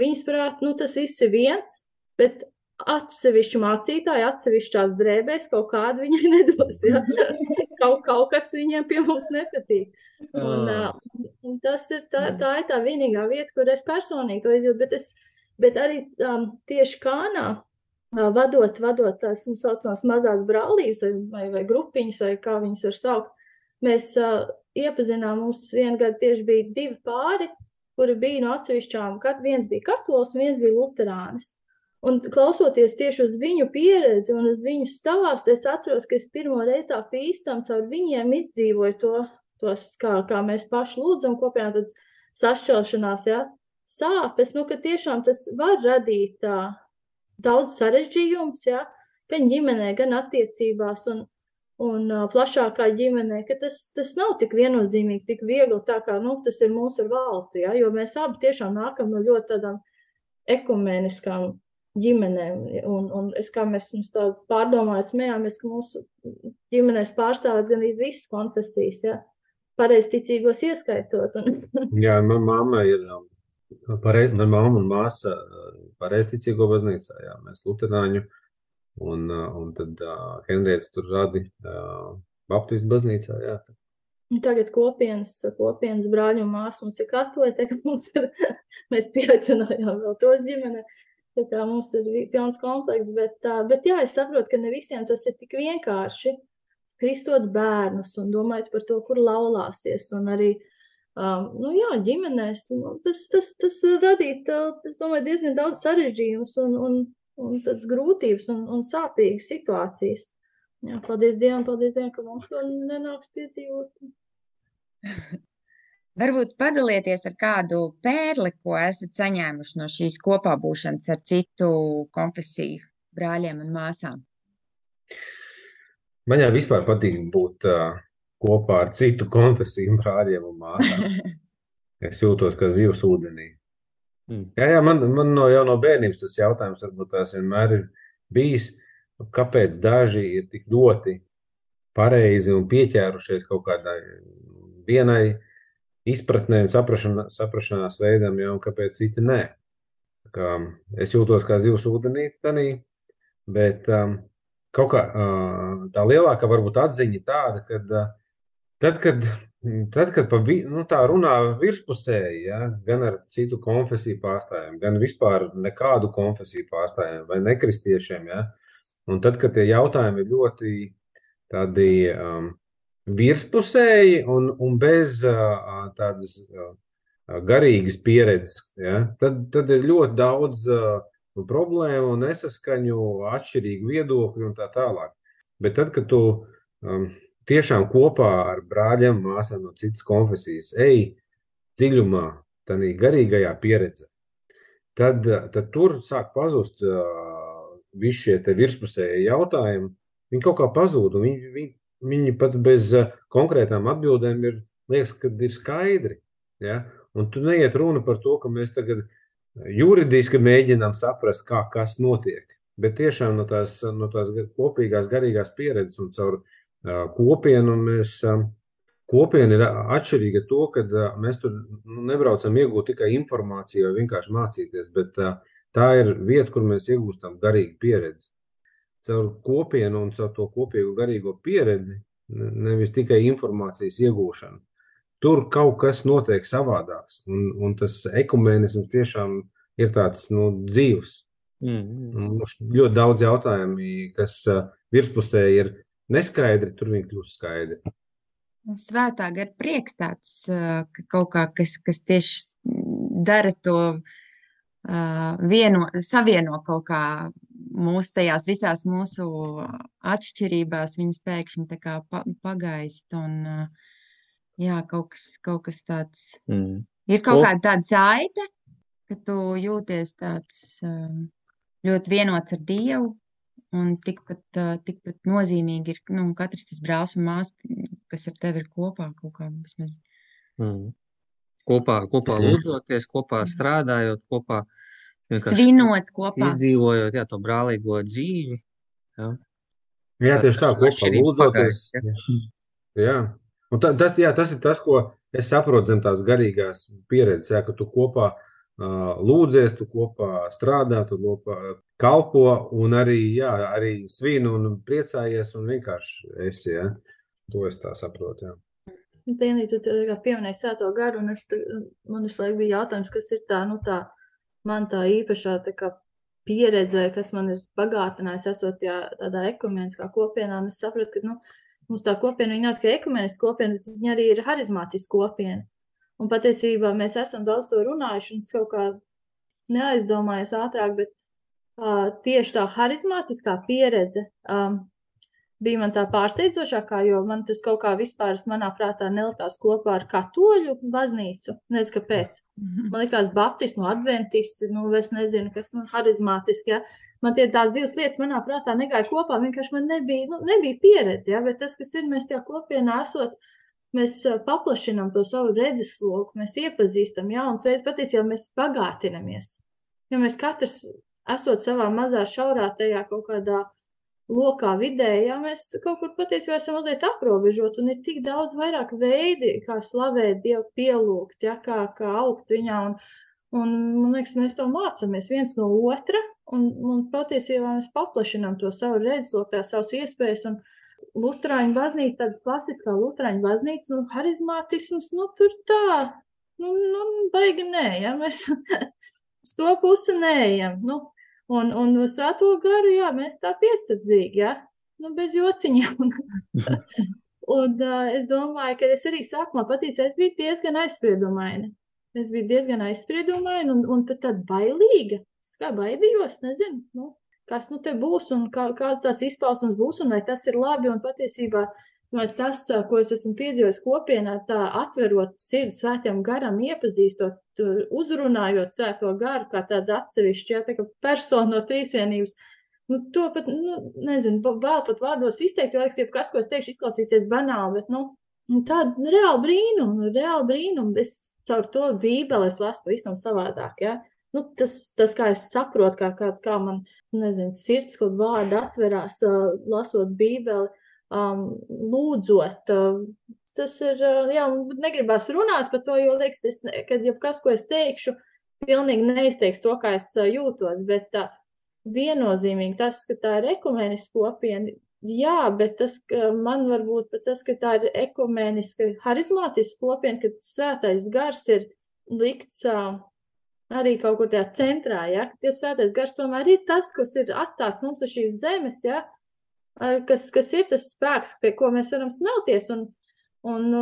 viņas prāt, nu tas viss ir viens, bet atsevišķu mācītāju, atsevišķās drēbēs kaut kādu viņai <laughs> nedos. Ja? <laughs> kaut, kaut kas viņiem pie mums nepatīk. Un, uh, un tas ir tā, tā ir tā vienīgā vieta, kur es personīgi to izjūtu, bet, es, bet arī um, tieši Kānā. Uh, vadot, vadot tās tā saucamās mazās brālības vai, vai, vai grupiņas, vai kā viņas var saukt, mēs uh, iepazinām, mums vienu gadu tieši bija divi pāri, kuri bija no atsevišķām, kad viens bija katolis viens bija luterānis. Un klausoties tieši uz viņu pieredzi un uz viņu stāstu, es atceros, ka es pirmo reizi tā pīstam caur viņiem izdzīvoju to, tos, kā, kā mēs paši lūdzam kopienā, tad sašķelšanās, ja, sāpes, nu, ka tiešām tas var radīt tā, daudz sarežģījums, ja, gan ģimenē, gan attiecībās un, un uh, plašākā ģimenē, ka tas, tas nav tik viennozīmīgi, tik viegli tā kā, nu, tas ir mūsu ar valstu, ja, jo mēs abi tiešām nākam no ļoti tādām ekumeniskām ģimenēm. Un, un es kā mēs pārdomājot, smējāmies, ka mūsu ģimenēs pārstāvēts gan visas konfesijas, ja? pareizticīgos ieskaitot. Un... <laughs> Jā, man mamma ir, um, parei, man mamma un māsa uh, pareizticīgo baznīcā, jā, mēs luterāņu, un, uh, un tad uh, Henriets tur radi uh, Baptistu baznīcā, jā. Tagad kopienas, kopienas brāļu un māsu mums ir katoļi, tā ka mums ir, <laughs> mēs pieaicinājām vēl tos ģimene. Tā kā mums ir pilns komplekss, bet, bet jā, es saprotu, ka ne visiem tas ir tik vienkārši. Kristot bērnus un domājot par to, kur laulāsies. Un arī, um, nu jā, ģimenēs tas, tas, tas domāju, diezgan daudz sarežģījumus un, un, un grūtības un, un sāpīgas situācijas. Jā, paldies Dievam, paldies Dievam, ka mums to nenāks piedzīvot. <laughs> Varbūt padalieties ar kādu pērli, ko esat saņēmuši no šīs kopā būšanas ar citu konfesiju brāļiem un māsām. Man jau vispār patīk būt uh, kopā ar citu konfesiju brāļiem un māsām. <laughs> es jūtos kā zivs ūdenī. Mm. Jā, jā, man, man no, jau no bērnības tas jautājums varbūt tās vienmēr ir bijis, kāpēc daži ir tik ļoti pareizi un pieķērušies kaut kādai vienai izpratnē un saprašanā, saprašanās veidam, ja, un kāpēc citi nē. Kā es jūtos kā zivs ūdenī, tanī, bet um, kaut kā uh, tā lielākā varbūt atziņa tāda, ka uh, tad, kad, tad, kad vi, nu, tā runā virspusēji, ja, gan ar citu konfesiju pārstāvjiem, gan vispār nekādu konfesiju pārstāvjiem vai nekristiešiem, ja, un tad, kad tie jautājumi ir ļoti tādi um, virspusēji un, un bez tādas garīgas pieredzes, ja, tad, tad ir ļoti daudz problēmu, nesaskaņu, atšķirīgu viedokļu un tā tālāk. Bet tad, kad tu um, tiešām kopā ar brāļiem, māsām no citas konfesijas ej dziļumā, tādā garīgajā pieredzē, tad, tad tur sāk pazust uh, visi šie virspusējie jautājumi. Viņi kaut kā pazūd, un viņi, viņi, viņi pat bez uh, konkrētām atbildēm ir, liekas, ka ir skaidri. Ja? Un tu neiet runa par to, ka mēs tagad juridiski mēģinām saprast, kā kas notiek. Bet tiešām no tās, no tās kopīgās garīgās pieredzes un caur uh, kopienu mēs. Uh, Kopiena ir atšķirīga to, ka uh, mēs tur nu, nebraucam iegūt tikai informāciju vai vienkārši mācīties, bet uh, tā ir vieta, kur mēs iegūstam garīgu pieredzi. Caur kopienu un caur to kopīgu garīgo pieredzi, nevis tikai informācijas iegūšanu tur kaut kas notiek savādāks. Un, un tas ekumēnisms tiešām ir tāds nu, dzīves. Mm. Ļoti daudz jautājumu, kas virspusē ir neskaidri, tur viņi kļūst skaidri. Svētā gara prieks tāds, ka kaut kā, kas, kas tieši dara to vieno, savieno kaut kā mūsu tajās visās mūsu atšķirībās, viņas pēkšņi tā kā pagaist un jā, kaut kas, kaut kas tāds. Mm. Ir kaut kāda tāda saite, ka tu jūties tāds ļoti vienots ar Dievu. Un tikpat, tikpat nozīmīgi ir nu, katrs tas brālis un māsa, kas ar tevi ir kopā kaut kā vismaz. Mm. Kopā, kopā mm. lūdzoties, kopā mm. strādājot, kopā svinot, kopā izdzīvojot jā, to brālīgo dzīvi. Jā, jā tieši tā, kopā lūdzoties. Jā. jā. Un ta, tas, jā, tas ir tas, ko es saprotu zem tās garīgās pieredzes, jā, ka tu kopā uh, lūdzies, tu kopā strādā, tu kopā kalpo un arī, jā, arī svinu un priecājies un vienkārši esi. Jā. To es tā saprotu. Jā. Dienī, tu pieminēji sēto garu, un es, man visu laiku bija jautājums, kas ir tā, nu tā, man tā īpašā tā kā pieredze, kas man ir bagātinājis, esot jā, tādā ekumeniskā kopienā, un es sapratu, ka, nu, Mums tā kopiena nav tikai ekumeniska kopiena, bet viņa arī ir harizmātiska kopiena. Un patiesībā mēs esam daudz to runājuši, un es kaut kā neaizdomājos ātrāk, bet uh, tieši tā harizmātiskā pieredze um, bija man tā pārsteidzošākā, jo man tas kaut kā vispār manā prātā nelikās kopā ar katoļu baznīcu. Nezinu, kāpēc. Man likās baptistu, no adventisti, nu, es nezinu, kas, nu, harizmātiski, ja. Man tie tās divas lietas manā prātā negāja kopā, vienkārši man nebija, nu, nebija pieredze, ja, bet tas, kas ir, mēs tajā kopienā esot, mēs paplašinām to savu redzesloku, mēs iepazīstam jaunas veids, patiesībā mēs bagātinamies. Jo mēs katrs esot savā mazā šaurā tajā kaut kādā lokā vidē, ja mēs kaut kur patiesībā esam mazliet aprobežot, un ir tik daudz vairāk veidi, kā slavēt Dievu, pielūgt, ja, kā, kā augt viņā, un, un man liekas, mēs to mācāmies viens no otra, un, un patiesībā mēs paplašinām to savu redzesloku, tās savas iespējas, un Lutrāņu baznīca, tāda klasiskā Lutrāņu baznīca, nu, harizmātisms, nu, tur tā, nu, nu baigi nē, ja, mēs <laughs> uz to pusi neejam, nu, Un, un svēto garu, jā, mēs tā piesardzīgi, jā, nu, bez jociņiem. <laughs> un uh, es domāju, ka es arī sākumā patiesībā es biju diezgan aizspriedumaina. Es biju diezgan aizspriedumaina un, un pat tāda bailīga. Es kā baidījos, nezinu, nu, kas nu te būs un kā, kādas tās izpausmes būs un vai tas ir labi. Un patiesībā tas, ko es esmu piedzīvojis kopienā, tā atverot sirdi svētiem garam, iepazīstot, uzrunājot svēto garu kā tādu atsevišķu, ja tā personu no trīsienības. Nu, to pat, nu, nezinu, vēl pat vārdos izteikt, jo, liekas, kas, ko es teikšu, izklausīsies banāli, bet, nu, nu tāda nu, reāla brīnuma, reāla brīnuma. Es caur to bībeli lasu pavisam savādāk, ja. Nu, tas, tas, kā es saprotu, kā, kā, kā man, nezinu, sirds kaut vārdi atverās, uh, lasot bībeli, um, lūdzot. Uh, tas ir, jā, negribās runāt par to, jo liekas, tas, kad jebkas, ko es teikšu, pilnīgi neizteiks to, kā es jūtos, bet uh, viennozīmīgi tas, ka tā ir ekumeniska kopiena, jā, bet tas, man varbūt pat tas, ka tā ir ekumeniska, harizmātiska kopiena, ka svētais gars ir likts uh, arī kaut kur tajā centrā, ja, ka tie svētais gars tomēr ir tas, kas ir atstāts mums uz šīs zemes, ja, kas, kas ir tas spēks, pie ko mēs varam smelties, un, un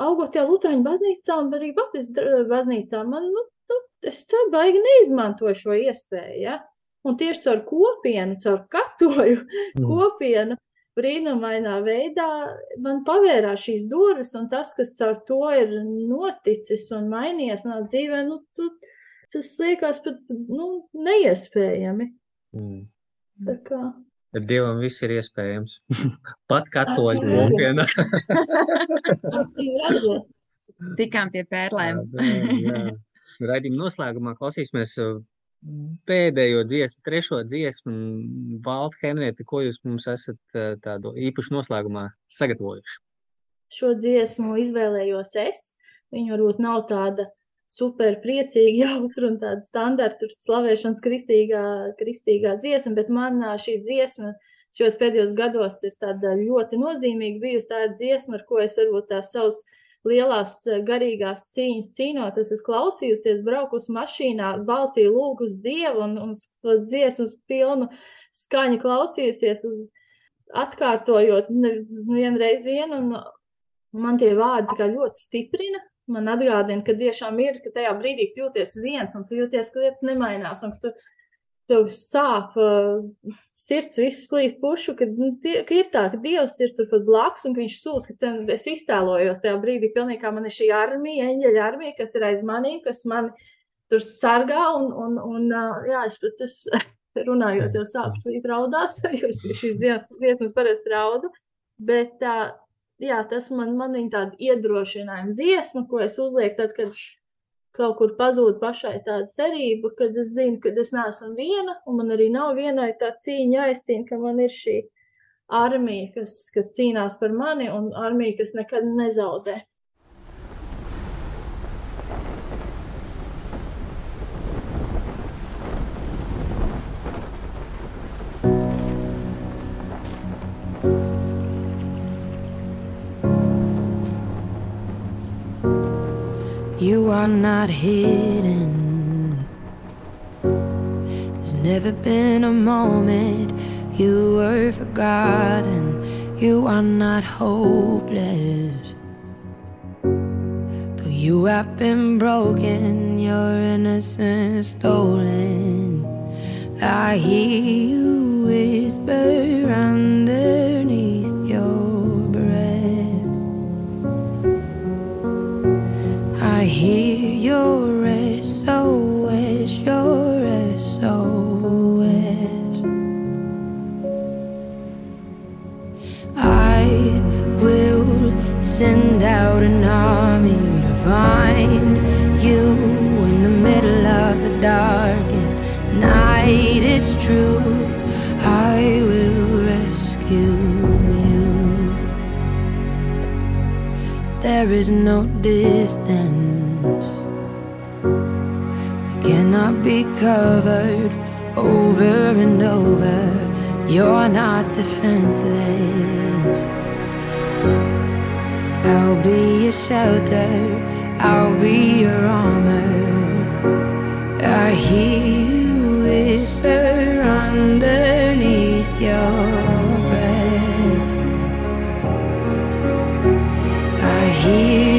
augot tajā Lutāņu baznīcā un arī Baptistu baznīcā, man, nu, nu, es tā baigi neizmantoju šo iespēju, ja? Un tieši caur kopienu, caur katoju mm. kopienu, brīnumainā veidā man pavērās šīs durvis, un tas, kas caur to ir noticis un mainījies manā dzīvē, nu, tu, tas liekas pat, nu, neiespējami. Mm. Tā kā. Bet Dievam viss ir iespējams. <laughs> Pat katoļu kopiena. <laughs> Tikām pie pērlēm. Raidījuma noslēgumā klausīsimies uh, pēdējo dziesmu, trešo dziesmu. Valda Henrieta, ko jūs mums esat uh, tādu īpašu noslēgumā sagatavojuši? Šo dziesmu izvēlējos es. Viņa varbūt nav tāda super priecīgi, <laughs> jautri un tāda standarta slavēšanas kristīgā, kristīgā dziesma, bet man šī dziesma šos pēdējos gados ir tāda ļoti nozīmīga bijusi. Tā dziesma, ar ko es varbūt tās savus lielās garīgās cīņas cīnoties, es klausījusies, braukus mašīnā, balsī lūgu uz Dievu un, un to dziesmu pilnu skaņu klausījusies, uz, atkārtojot vienreiz vienu, un man tie vārdi kā ļoti stiprina, man atgādina, ka tiešām ir, ka tajā brīdī tu jūties viens un tu jūties, ka lietas nemainās un ka tu, tev sāp uh, sirds, viss plīst pušu, ka, nu, tie, ka ir tā, ka Dievs ir tur pat blakus un ka viņš sūdz, ka ten, es iztēlojos tajā brīdī pilnīgi kā man ir šī armija, eņģeļa armija, kas ir aiz manī, kas mani tur sargā un, un, un uh, jā, es pat es <laughs> runājot jau sāpšu raudās, <laughs> jo es šīs dienas, dienas parasti raudu, bet uh, jā, tas man, man viņa tāda iedrošinājuma dziesma, ko es uzlieku tad, kad kaut kur pazūd pašai tāda cerība, kad es zinu, ka es neesmu viena, un man arī nav vienai tā cīņa jāizcīna, ka man ir šī armija, kas, kas cīnās par mani, un armija, kas nekad nezaudē. You are not hidden. There's never been a moment you were forgotten. You are not hopeless. Though you have been broken, your innocence stolen. I hear you whisper underneath your SOS, your SOS. I will send out an army to find you in the middle of the darkest night. It's true, I will rescue you. There is no distance cannot be covered over and over. You're not defenseless. I'll be your shelter, I'll be your armor. I hear you whisper underneath your breath. I hear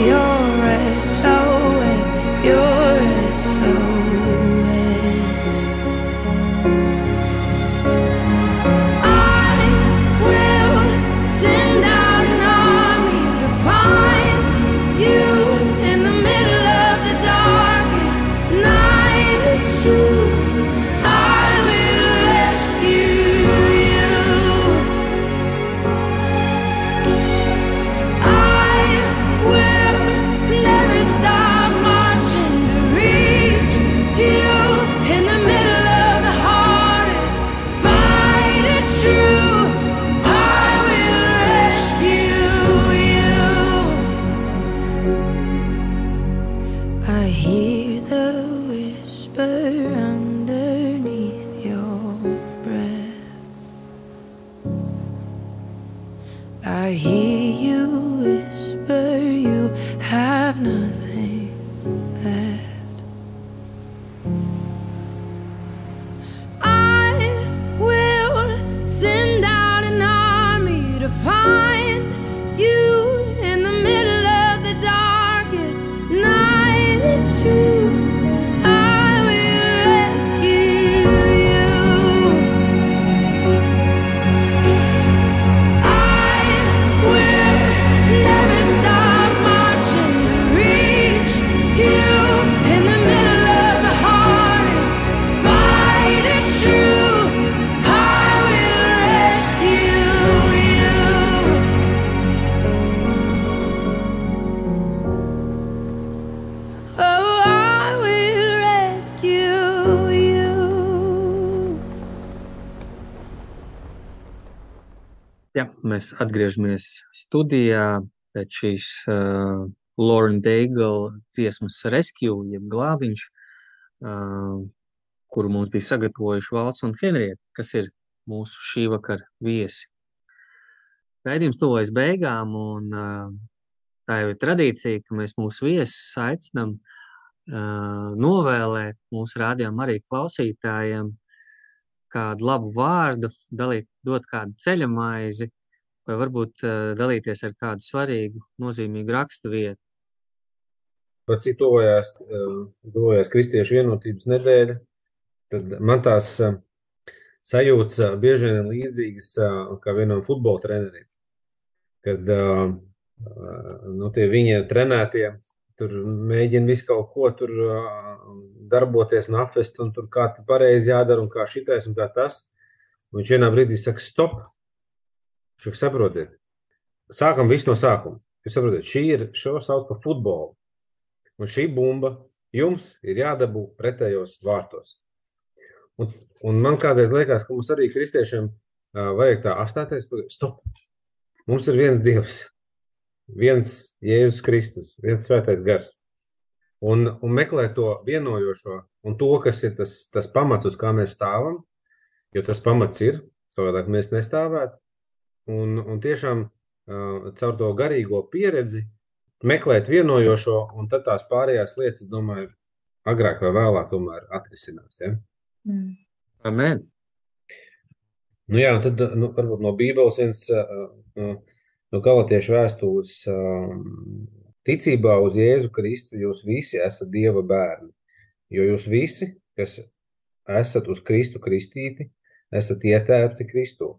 atgriežamies studijā pēc šīs uh, Lauren Daigle dziesmas Rescue, jeb glābiņš, uh, kuru mums bija sagatavojuši Valsts un Henrieta, kas ir mūsu šī vakara viesi. Raidījums tuvojas beigām, un uh, tā jau ir tradīcija, ka mēs mūsu viesus aicinām uh, novēlēt mūsu rādījumam arī klausītājiem kādu labu vārdu, dalīt, dot kādu ceļa maizi, vai varbūt uh, dalīties ar kādu svarīgu, nozīmīgu rakstu vietu. Par cik tuvojās, eh, tuvojās Kristiešu vienotības nedēļa, tad man tās eh, sajūtas eh, bieži vien līdzīgas eh, kā vienam futbola trenerim. Kad eh, eh, nu, tie viņa trenētie tur mēģina visu kaut ko tur eh, darboties un apvest, un tur kā pareizi jādara, un kā šitais, un kā tas. Un viņš vienā brīdī saka, stop! Saka, saprotiet, sākam visu no sākuma. Jūs saprotat, šī ir, šo sauc par futbolu. Un šī bumba jums ir jādabū pretējos vārtos. Un, un man kādreiz liekas, ka mums arī kristiešiem uh, vajag tā apstāties, pagaid, stop. Mums ir viens Dievs, viens Jēzus Kristus, viens svētais gars. Un, un meklēt to vienojošo un to, kas ir tas, tas pamats, uz kā mēs stāvam, jo tas pamats ir, savādāk mēs nestāvētu. Un, un tiešām uh, caur to garīgo pieredzi meklēt vienojošo, un tad tās pārējās lietas, domāju, agrāk vai vēlāk tomēr atrisinās. Ja? Mm. Amen. Nu jā, tad nu, varbūt no Bībeles viens uh, uh, no galatiešu vēstules um, ticībā uz Jēzu Kristu jūs visi esat Dieva bērni, jo jūs visi, kas esat uz Kristu kristīti, esat ietērpti Kristū.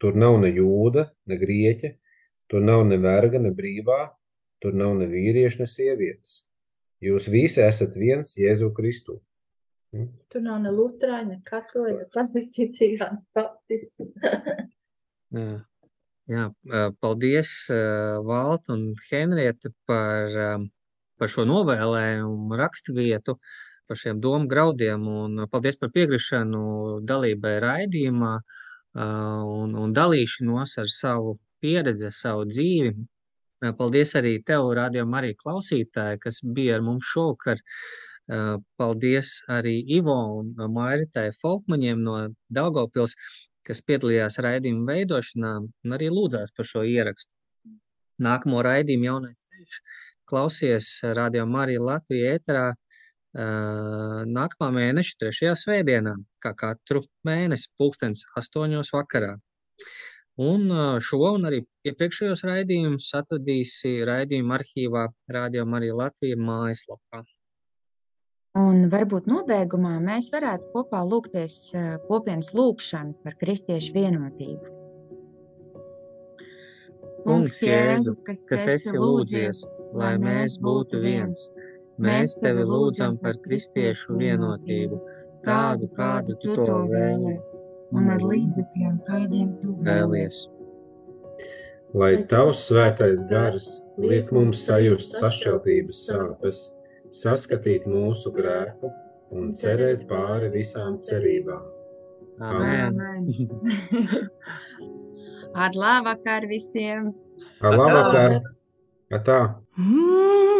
Tur nav ne jūda, ne grieķa, tur nav ne verga, ne brīvā, tur nav ne vīrieša, ne sievietes. Jūs visi esat viens Jēzu Kristu. Tur nav ne lutrāņa, ne katoļa, ne pavisticīgā, ne baptisti. <laughs> Jā, jā paldies, Valt un Henrieta, par, par šo novēlējumu raksturvietu, par šiem domu graudiem, un paldies par piekrišanu dalībai raidījumā ā, un, un dalīšanos ar savu pieredzi, savu dzīvi. Ā, Paldies arī tev, rādījumam, arī klausītāji, kas bija ar mums šovakar. Ā, Paldies arī Ivo un Mairitai Folkmaņiem no Daugavpils, kas piedalījās raidījuma veidošanā un arī lūdzās par šo ierakstu. Nākamo raidījumu jaunais ceļš klausies Radio Marija Latvija ēterā nākamā mēneša trešajā svētdienā, kā katru mēnesi pulkstens astoņos vakarā. Un šo un arī iepriekšējos raidījumus atradīsi raidījuma arhīvā Radio Marija Latvija mājaslapā. Un varbūt nobeigumā mēs varētu kopā lūgties kopienas lūgšanu par kristiešu vienotību. Kungs, Jēzu, kas esi lūdzies, lai mēs būtu viens, mēs tevi lūdzam par kristiešu vienotību, tādu, kādu tu to vēlies, un ar līdzekļiem, kādiem tu vēlies. Lai tavs svētais gars liek mums sajust sašķeltības sāpes, saskatīt mūsu grēku un cerēt pāri visām cerībām. Amen. Amen. <laughs> Ar labvakar visiem! Ar labvakar! Tā! Freedom.